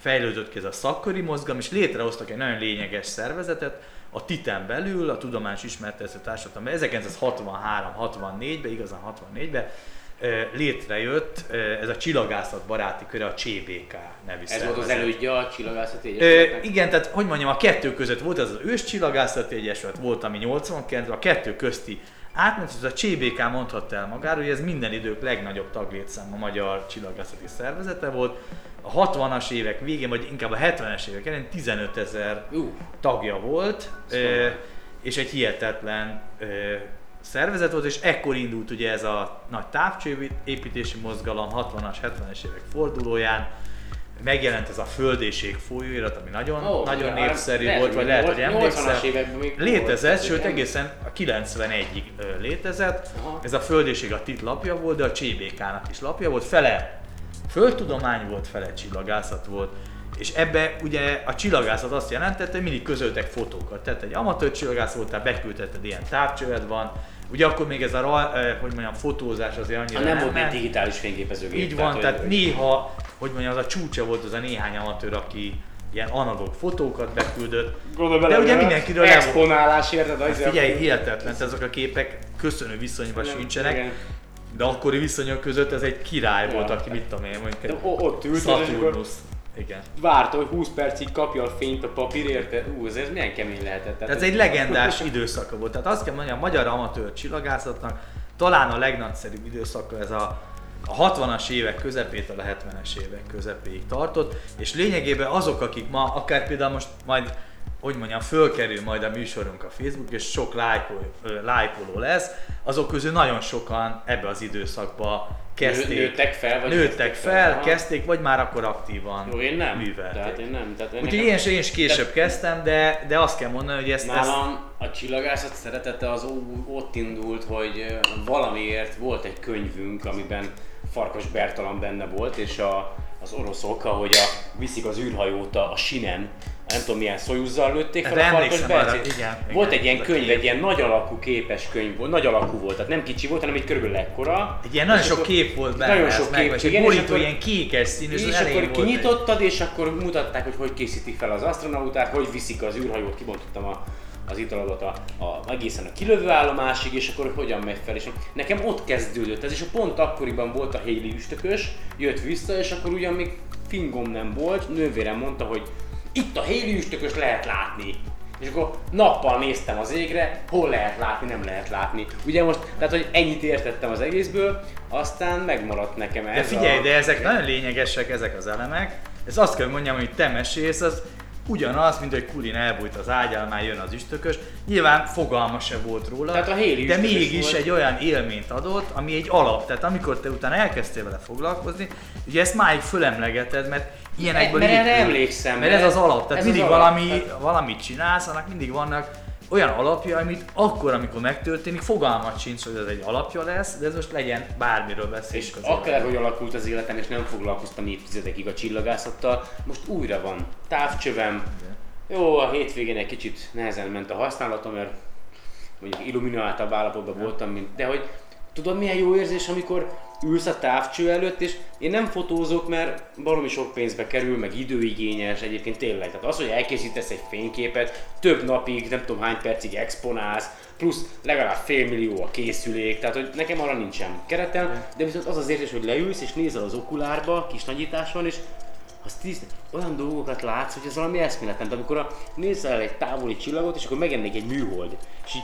fejlődött ki ez a szakköri mozgalom, és létrehoztak egy nagyon lényeges szervezetet, a TITEN belül, a Tudományos Ismertető Társadalom, 1963-64-ben, igazán 64-ben ö, létrejött ez a csillagászat baráti köre, a CBK nevű Ez volt az elődje a Csillagászati Egyesületnek? igen, tehát hogy mondjam, a kettő között volt az az ős csillagászati egyesület, volt ami 89 a kettő közti átment, ez a CBK mondhatta el magáról, hogy ez minden idők legnagyobb taglétszám a magyar csillagászati szervezete volt. A 60-as évek végén, vagy inkább a 70-es évek elején 15 ezer tagja volt, ö, és egy hihetetlen szervezet volt, és ekkor indult ugye ez a nagy távcsőépítési mozgalom 60-as, 70-es évek fordulóján, megjelent ez a Földéség folyóirat, ami nagyon, Ó, nagyon népszerű lehet, volt, vagy lehet, hogy 80-as emlékszel. Létezett, sőt egészen a 91-ig ö, létezett. Aha. Ez a Földéség a TIT lapja volt, de a CBK-nak is lapja volt. Fele földtudomány volt, fele csillagászat volt. És ebbe ugye a csillagászat azt jelentette, hogy mindig közöltek fotókat. Tehát egy amatőr csillagász voltál, beküldheted, ilyen távcsövet van. Ugye akkor még ez a, hogy mondjam, fotózás azért annyira Ha nem volt még digitális fényképezőgép. Így van, hogy- tehát néha, hogy mondjam, az a csúcsa volt az a néhány amatőr, aki ilyen analóg fotókat beküldött. Gondolj De ugye mindenkiről. Exponálás, érted? Hát figyelj, hihetetlen, ezek a képek köszönő viszonyban Nem, sincsenek, igen. de akkori viszonyok között ez egy király Ja. volt, aki mit tudom én, mondjuk De ott ült, Saturnus. Igen. várta, hogy 20 percig kapja a fényt a papír, érted? Ú, ez, ez milyen kemény lehetett. Tehát ez egy legendás időszaka volt. Tehát azt kell mondani, a magyar amatőr csillagászatnak talán a legnagyszerűbb időszaka ez a a 60-as évek közepétől a 70-es évek közepéig tartott, és lényegében azok, akik ma, akár például most majd, hogy mondjam, fölkerül majd a műsorunk a Facebook, és sok lájkol, lájkoló lesz, azok közül nagyon sokan ebbe az időszakba kezdték. nőttek fel, vagy nőttek fel, fel, kezdték, vagy már akkor aktívan Jó, én nem. művelték. Tehát én nem. Tehát Úgyhogy én, én is később kezdtem, de, de azt kell mondani, hogy ezt, ezt Nálam a csillagászat szeretete az ott indult, hogy valamiért volt egy könyvünk, amiben Farkas Bertalan benne volt, és a, az oroszok, ahogy a, viszik az űrhajót a, a sinen, nem tudom milyen szojuzzal lőtték fel Erre a Farkas igen, Volt igen, egy ilyen könyv, egy ilyen nagy alakú képes könyv volt, nagy alakú volt, tehát nem kicsi volt, hanem egy körülbelül ekkora. Egy ilyen nagyon sok kép volt benne, Nagyon sok meg, kép, egy igen, és akkor- ilyen kékes színű, és, és akkor kinyitottad, és akkor mutatták, hogy hogy készítik fel az astronauták, hogy viszik az űrhajót, kibontottam a, az italodat a, a, egészen a kilövőállomásig, és akkor hogyan megy fel. És nekem ott kezdődött ez, és pont akkoriban volt a Haley üstökös, jött vissza, és akkor ugyan még fingom nem volt, nővérem mondta, hogy itt a Haley üstökös lehet látni. és akkor nappal néztem az égre, hol lehet látni, nem lehet látni. Ugye most, tehát hogy ennyit értettem az egészből, aztán megmaradt nekem ez De figyelj, a... de ezek nagyon lényegesek, ezek az elemek. Ez azt kell mondjam, hogy te mesélsz, az ugyanaz, mint hogy Kulin elbújt az ágyal, már jön az üstökös. Nyilván fogalma se volt róla, Tehát a Héli de mégis volt. egy olyan élményt adott, ami egy alap. Tehát amikor te utána elkezdtél vele foglalkozni, ugye ezt máig fölemlegeted, mert ilyenekből Mert erre emlékszem, Mert ez az alap, tehát ez mindig alap, valami, valamit csinálsz, annak mindig vannak olyan alapja, amit akkor, amikor megtörténik, fogalmat sincs, hogy ez egy alapja lesz, de ez most legyen bármiről beszélünk És az akár, hogy alakult az életem, és nem foglalkoztam évtizedekig a csillagászattal, most újra van. Távcsövem. Jó, a hétvégén egy kicsit nehezen ment a használatom, mert mondjuk illumináltabb állapotban voltam, mint, de hogy tudod milyen jó érzés, amikor ülsz a távcső előtt, és én nem fotózok, mert valami sok pénzbe kerül, meg időigényes, egyébként tényleg. Tehát az, hogy elkészítesz egy fényképet, több napig, nem tudom hány percig exponálsz, plusz legalább fél millió a készülék, tehát hogy nekem arra nincsen keretem, de viszont az az érzés, hogy leülsz és nézel az okulárba, kis nagyításon, és az tíz, olyan dolgokat látsz, hogy ez valami eszméletlen. De amikor a, nézel egy távoli csillagot, és akkor megjelenik egy műhold, és így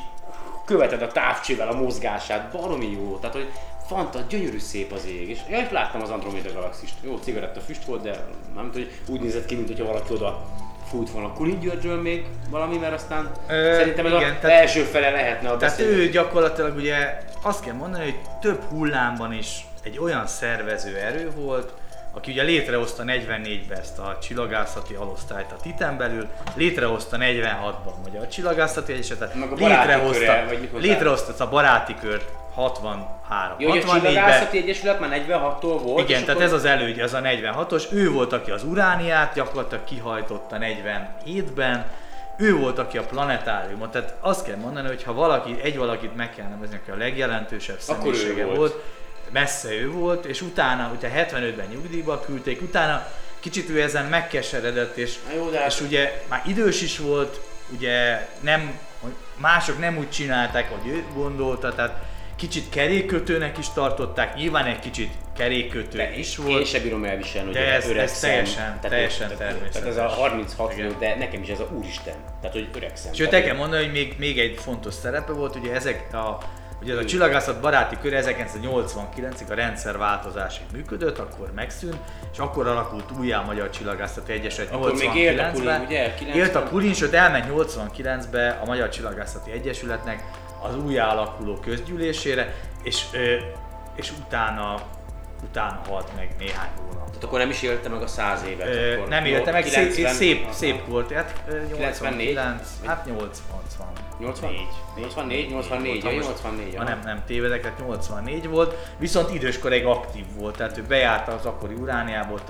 követed a távcsővel a mozgását, baromi jó, tehát hogy fanta, gyönyörű szép az ég, és ja, és láttam az Andromeda galaxist. Jó, cigaretta füst volt, de nem hogy úgy nézett ki, mint hogyha valaki oda fújt volna Kulin Györgyről még valami, mert aztán Ö, szerintem ez igen, az tehát- első fele lehetne a Tehát beszélgetés. ő gyakorlatilag ugye azt kell mondani, hogy több hullámban is egy olyan szervező erő volt, aki ugye létrehozta 44-ben ezt a csillagászati alosztályt a Titan belül, létrehozta 46-ban a Magyar Csillagászati baráti létrehozta, köre, létrehozta a baráti kört 63 Jó, hogy a 64-ben. Csillagászati Egyesület már 46-tól volt. Igen, tehát akkor- ez az elődje, az a 46-os. Ő volt, aki az urániát gyakorlatilag kihajtotta 47-ben. Ő volt, aki a planetáriumot. Tehát azt kell mondani, hogy ha valaki, egy valakit meg kell nevezni, aki a legjelentősebb személyisége volt. volt, messze ő volt, és utána, ugye 75-ben nyugdíjba küldték, utána kicsit ő ezen megkeseredett, és, Na jó, de hát- és ugye már idős is volt, ugye nem, mások nem úgy csinálták, hogy ő gondolta, tehát kicsit kerékkötőnek is tartották, nyilván egy kicsit kerékkötő De is Én volt. sem bírom elviselni, hogy ez- öreg ez teljesen- teljesen tehát, tehát természetes. ez a 36 Igen. de nekem is ez a úristen. Tehát, hogy öregszem. Sőt, Tehát, kell mondani, hogy még, még egy fontos szerepe volt, ugye ezek a Ugye ez a csillagászat baráti kör 1989-ig a rendszerváltozásig működött, akkor megszűnt, és akkor alakult újjá a Magyar Csillagászati Egyesület Akkor még élt a 89-ben. Kulin, ugye? 90? Élt a Kulin, sőt elment 89-be a Magyar Csillagászati Egyesületnek az újjá alakuló közgyűlésére, és, és utána, utána halt meg néhány hónap. Tehát akkor nem is élte meg a 100 évet. Ö, akkor. nem élte meg, szép, 90, szép, aha. szép volt, hát ö, 94? 89, hát 80, 80? 84, 84, ja, 84. Ha aha. nem, nem tévedek, tehát 84 volt, viszont időskorig aktív volt, tehát ő bejárta az akkori urániából,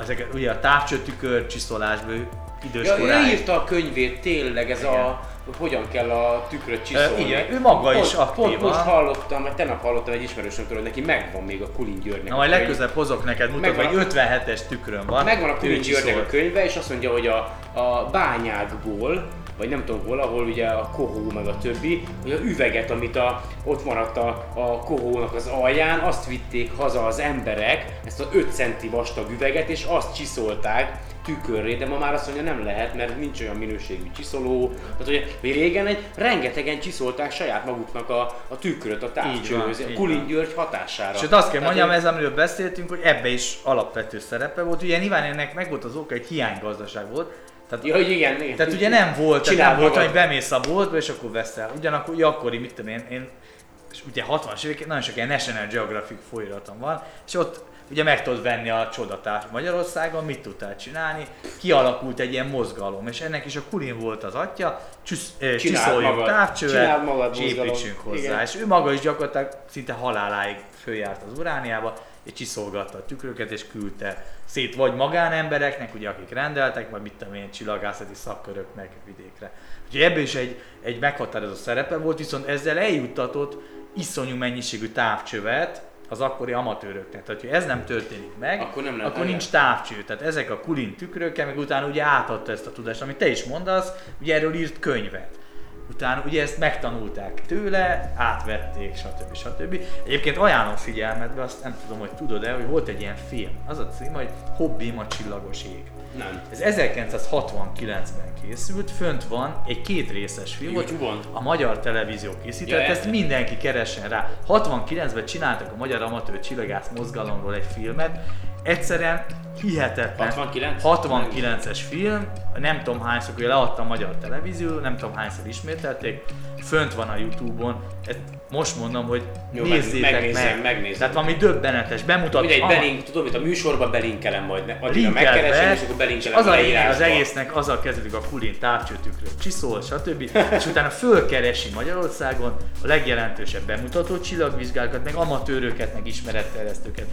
ezeket, ugye a távcsőtükör csiszolásból ő Ja, időskoráig. ő írta a könyvét, tényleg ez a hogy hogyan kell a tükröt csiszolni. igen, ő maga is pont, Pont most hallottam, tegnap hallottam egy ismerősömtől, hogy neki megvan még a Kulin Györgynek. Na a majd legközelebb hozok neked, mutatom, hogy 57-es tükrön van. Megvan a Kulin Györgynek a könyve, és azt mondja, hogy a, a bányákból, vagy nem tudom hol, ahol ugye a kohó meg a többi, hogy a üveget, amit a, ott maradt a, a kohónak az alján, azt vitték haza az emberek, ezt az 5 centi vastag üveget, és azt csiszolták tükörré, de ma már azt mondja nem lehet, mert nincs olyan minőségű csiszoló. Tehát ugye hogy régen egy rengetegen csiszolták saját maguknak a, a tükröt a távcsőhöz, a. Kulin György hatására. Sőt azt kell Tehát, mondjam, ez amiről beszéltünk, hogy ebbe is alapvető szerepe volt. Ugye nyilván ennek meg volt az oka, egy hiánygazdaság volt. Tehát Ja, igen, igen. Tehát ugye nem volt, tehát Csináld nem volt, magad. hogy bemész a boltba és akkor veszel. Ugyanakkor, ugye akkori, mit tudom én, én és ugye 60-as évek, nagyon sok ilyen National Geographic folyóiratom van, és ott ugye meg tudod venni a csodatát Magyarországon, mit tudtál csinálni, kialakult egy ilyen mozgalom, és ennek is a Kulin volt az atya, csüsz, eh, csiszoljuk magad és építsünk hozzá. Igen. És ő maga is gyakorlatilag szinte haláláig följárt az urániába, és csiszolgatta a tükröket, és küldte szét vagy magánembereknek, ugye akik rendeltek, vagy mit tudom én, csillagászati szakköröknek vidékre. Úgyhogy ebből is egy, egy meghatározó szerepe volt, viszont ezzel eljuttatott iszonyú mennyiségű távcsövet az akkori amatőröknek. Tehát, hogy ez nem történik meg, Akkor nem lehet- akkor nincs távcső. Tehát ezek a kulin tükrökkel, meg utána ugye átadta ezt a tudást, amit te is mondasz, ugye erről írt könyvet. Utána ugye ezt megtanulták tőle, átvették, stb. stb. Egyébként ajánlom figyelmetbe, azt nem tudom, hogy tudod-e, hogy volt egy ilyen film, az a cím, hogy Hobbim a csillagos ég. Nem. Ez 1969-ben készült, fönt van egy két részes film, YouTube-on? a magyar televízió készített, Ja, ezt mindenki keressen rá. 69-ben csináltak a Magyar Amatőr Csillagász mozgalomról egy filmet, egyszerűen hihetetlen. 69? 69-es film, nem tudom hányszor, hogy leadta a magyar televízió, nem tudom hányszor ismételték, fönt van a Youtube-on, ezt most mondom, hogy Jó, nézzétek megnézem, meg. megnézem. Tehát valami döbbenetes, bemutat. Mindegy, Ah, belink, tudom, hogy a műsorban belinkelem majd, linkelbe, megkeresem, és akkor belinkelem az a lényeg az egésznek, azzal kezdődik a kulin távcsőtükről, csiszol, stb. és utána fölkeresi Magyarországon a legjelentősebb bemutató csillagvizsgákat, meg amatőröket, meg ismeretterjesztőket.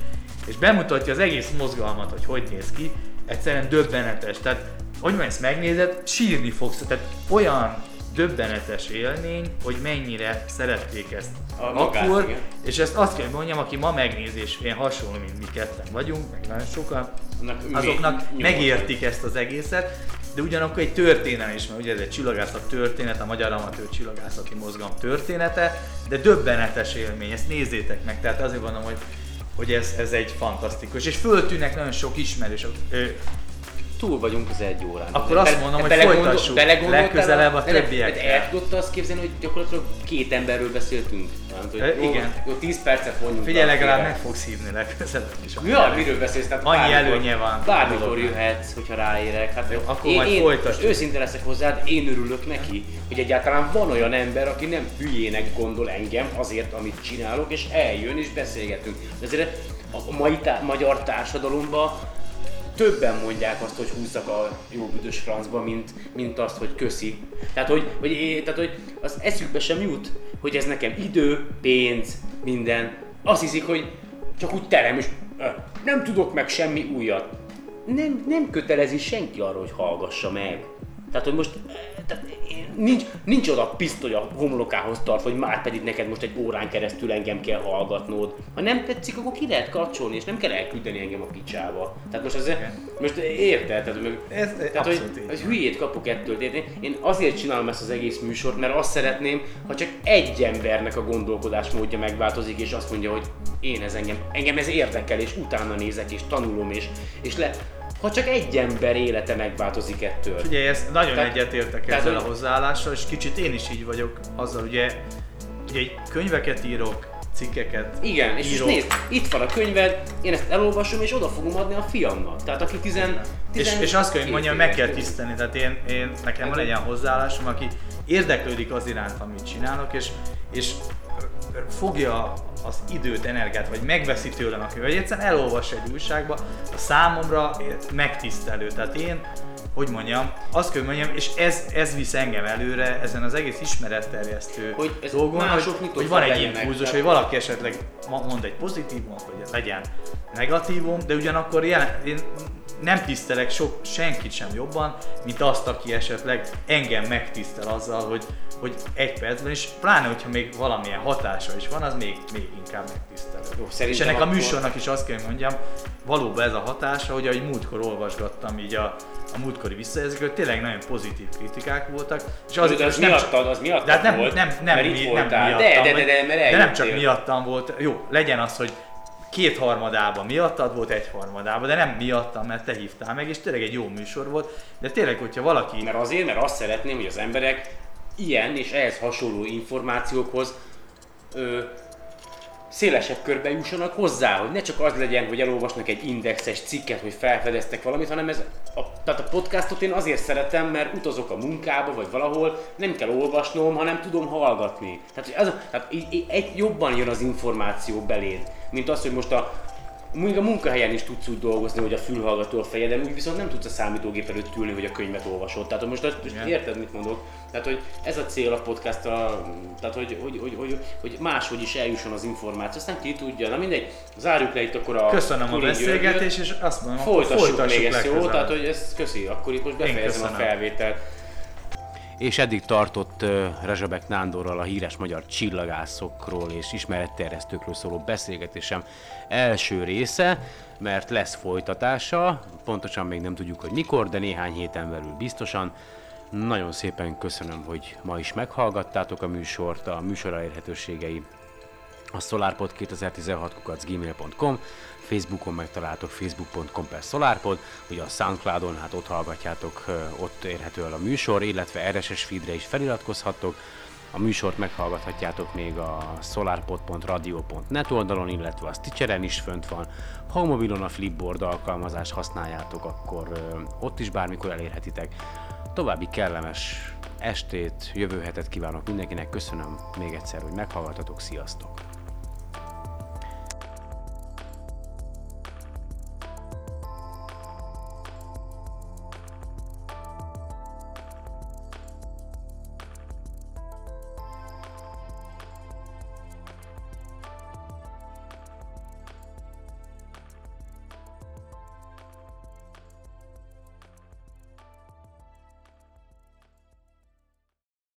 És bemutatja az egész mozgalmat, hogy hogy néz ki, egyszerűen döbbenetes. Tehát, hogy mondjam, ezt megnézed, sírni fogsz. Tehát olyan döbbenetes élmény, hogy mennyire szerették ezt A magát, akkor, igen. és ezt azt kell mondjam, aki ma megnéz, és én hasonló, mint mi ketten vagyunk, meg nagyon sokan, Annak azoknak megértik ezt az egészet, de ugyanakkor egy történelem is, mert ugye ez egy csillagászat történet, a Magyar Amatőr Csillagászati Mozgalom története, de döbbenetes élmény, ezt nézzétek meg, tehát azért mondom, hogy hogy ez, ez egy fantasztikus, és föltűnnek nagyon sok ismerős, túl vagyunk az egy órán. Akkor azt mondom, hogy folytassuk legközelebb a többiekkel. El tudod azt képzelni, hogy gyakorlatilag két emberről beszéltünk? Nem, hogy jó, igen. Jó, 10 percet vonjunk. figyelj, legalább meg fogsz hívni legközelebb is. Ja, miről beszélsz? Tehát Annyi bármikor- előnye van. Bármikor jöhetsz, hogyha ráérek. Hát Jó, akkor én, majd én most őszinte leszek hozzád, én örülök neki, hogy egyáltalán van olyan ember, aki nem hülyének gondol engem azért, amit csinálok, és eljön és beszélgetünk. De azért a mai tá- magyar társadalomban többen mondják azt, hogy húzzak a jó büdös francba, mint, mint azt, hogy köszi. Tehát, hogy, hogy, tehát, hogy az eszükbe sem jut, hogy ez nekem idő, pénz, minden. Azt hiszik, hogy csak úgy terem, és nem tudok meg semmi újat. Nem, nem kötelezi senki arra, hogy hallgassa meg. Tehát, hogy most eh, tehát, eh, nincs, nincs oda pisztoly a homlokához tart, hogy már pedig neked most egy órán keresztül engem kell hallgatnod. Ha nem tetszik, akkor ki lehet kapcsolni, és nem kell elküldeni engem a picsába. Tehát most, ez, most érted? Tehát, meg, Ez- tehát hogy, így hogy hülyét kapok ettől. Én- Én azért csinálom ezt az egész műsort, mert azt szeretném, ha csak egy embernek a gondolkodásmódja megváltozik, és azt mondja, hogy én ez engem, engem ez érdekel, és utána nézek, és tanulom, és, és le, ha csak egy ember élete megváltozik ettől. Ugye ezt nagyon Tehát- egyetértek tehát, ezzel a hozzáállással, és kicsit én is így vagyok azzal, ugye, ugye könyveket írok, cikkeket Igen, és írok, nézd, itt van a könyved, én ezt elolvasom, és oda fogom adni a fiamnak. Tehát aki tizen, és, tizen és azt kell, hogy mondjam, meg kell tisztelni, tehát én, én nekem van Hát- egy ilyen hozzáállásom, aki érdeklődik az iránt, amit csinálok, és, és fogja az időt, energiát, vagy megveszi tőlem a könyv, vagy egyszerűen elolvas egy újságba, a számomra megtisztelő. Tehát én, hogy mondjam, azt kell, mondjam, és ez, ez visz engem előre ezen az egész ismeretterjesztő Hogy ez dolgon, hogy, hogy van egy impulzus, hogy valaki esetleg mond egy pozitívumot, ez legyen negatívum, de ugyanakkor jelen, én nem tisztelek sok, senkit sem jobban, mint azt, aki esetleg engem megtisztel azzal, hogy, hogy egy percben, és pláne, hogyha még valamilyen hatása is van, az még, még inkább megtisztelő. Jó, és ennek a akkor- műsornak is azt kell hogy mondjam, valóban ez a hatása, hogy ahogy múltkor olvasgattam így a, a múltkori visszajelzőket, tényleg nagyon pozitív kritikák voltak. És Az, de az és nem csak- miattad, az miattad de hát nem, volt, nem, nem, mert itt mi, nem voltál. miattam, De, de, de, de, mert de nem csak miattam volt. Jó, legyen az, hogy kétharmadában miattad volt, egyharmadában, de nem miattam, mert te hívtál meg, és tényleg egy jó műsor volt. De tényleg, hogyha valaki Mert azért, mert azt szeretném, hogy az emberek ilyen és ehhez hasonló információkhoz ö, szélesebb körbe jussanak hozzá, hogy ne csak az legyen, hogy elolvasnak egy indexes cikket, hogy felfedeztek valamit, hanem ez a, tehát a podcastot én azért szeretem, mert utazok a munkába, vagy valahol, nem kell olvasnom, hanem tudom hallgatni. Tehát, az, tehát í- í- egy jobban jön az információ beléd, mint az, hogy most a még a munkahelyen is tudsz úgy dolgozni, hogy a fülhallgató a fejeden, úgy viszont nem tudsz a számítógép előtt ülni, hogy a könyvet olvasod. Tehát most, most érted, mit mondok? Tehát, hogy ez a cél a podcast tehát, hogy, hogy, hogy, hogy, hogy máshogy is eljusson az információ, aztán ki tudja. Na mindegy, zárjuk le itt akkor a köszönöm a beszélgetést, és azt mondom, Folytassuk, folytassuk még ezt, jó? Tehát, hogy ezt köszi, akkor itt most befejezem a felvételt. És eddig tartott Rezsabek Nándorral a híres magyar csillagászokról és ismeretterjesztőkről szóló beszélgetésem első része, mert lesz folytatása, pontosan még nem tudjuk, hogy mikor, de néhány héten belül biztosan. Nagyon szépen köszönöm, hogy ma is meghallgattátok a műsort, a műsor elérhetőségei a solarpod2016 gmail.com, Facebookon megtaláltok facebook.com per solarpod, ugye a Soundcloudon, hát ott hallgatjátok, ott érhető el a műsor, illetve RSS feedre is feliratkozhattok, a műsort meghallgathatjátok még a solarpod.radio.net oldalon, illetve a Stitcheren is fönt van. Ha a mobilon a Flipboard alkalmazást használjátok, akkor ott is bármikor elérhetitek. További kellemes estét, jövő hetet kívánok mindenkinek, köszönöm még egyszer, hogy meghallgatatok, sziasztok!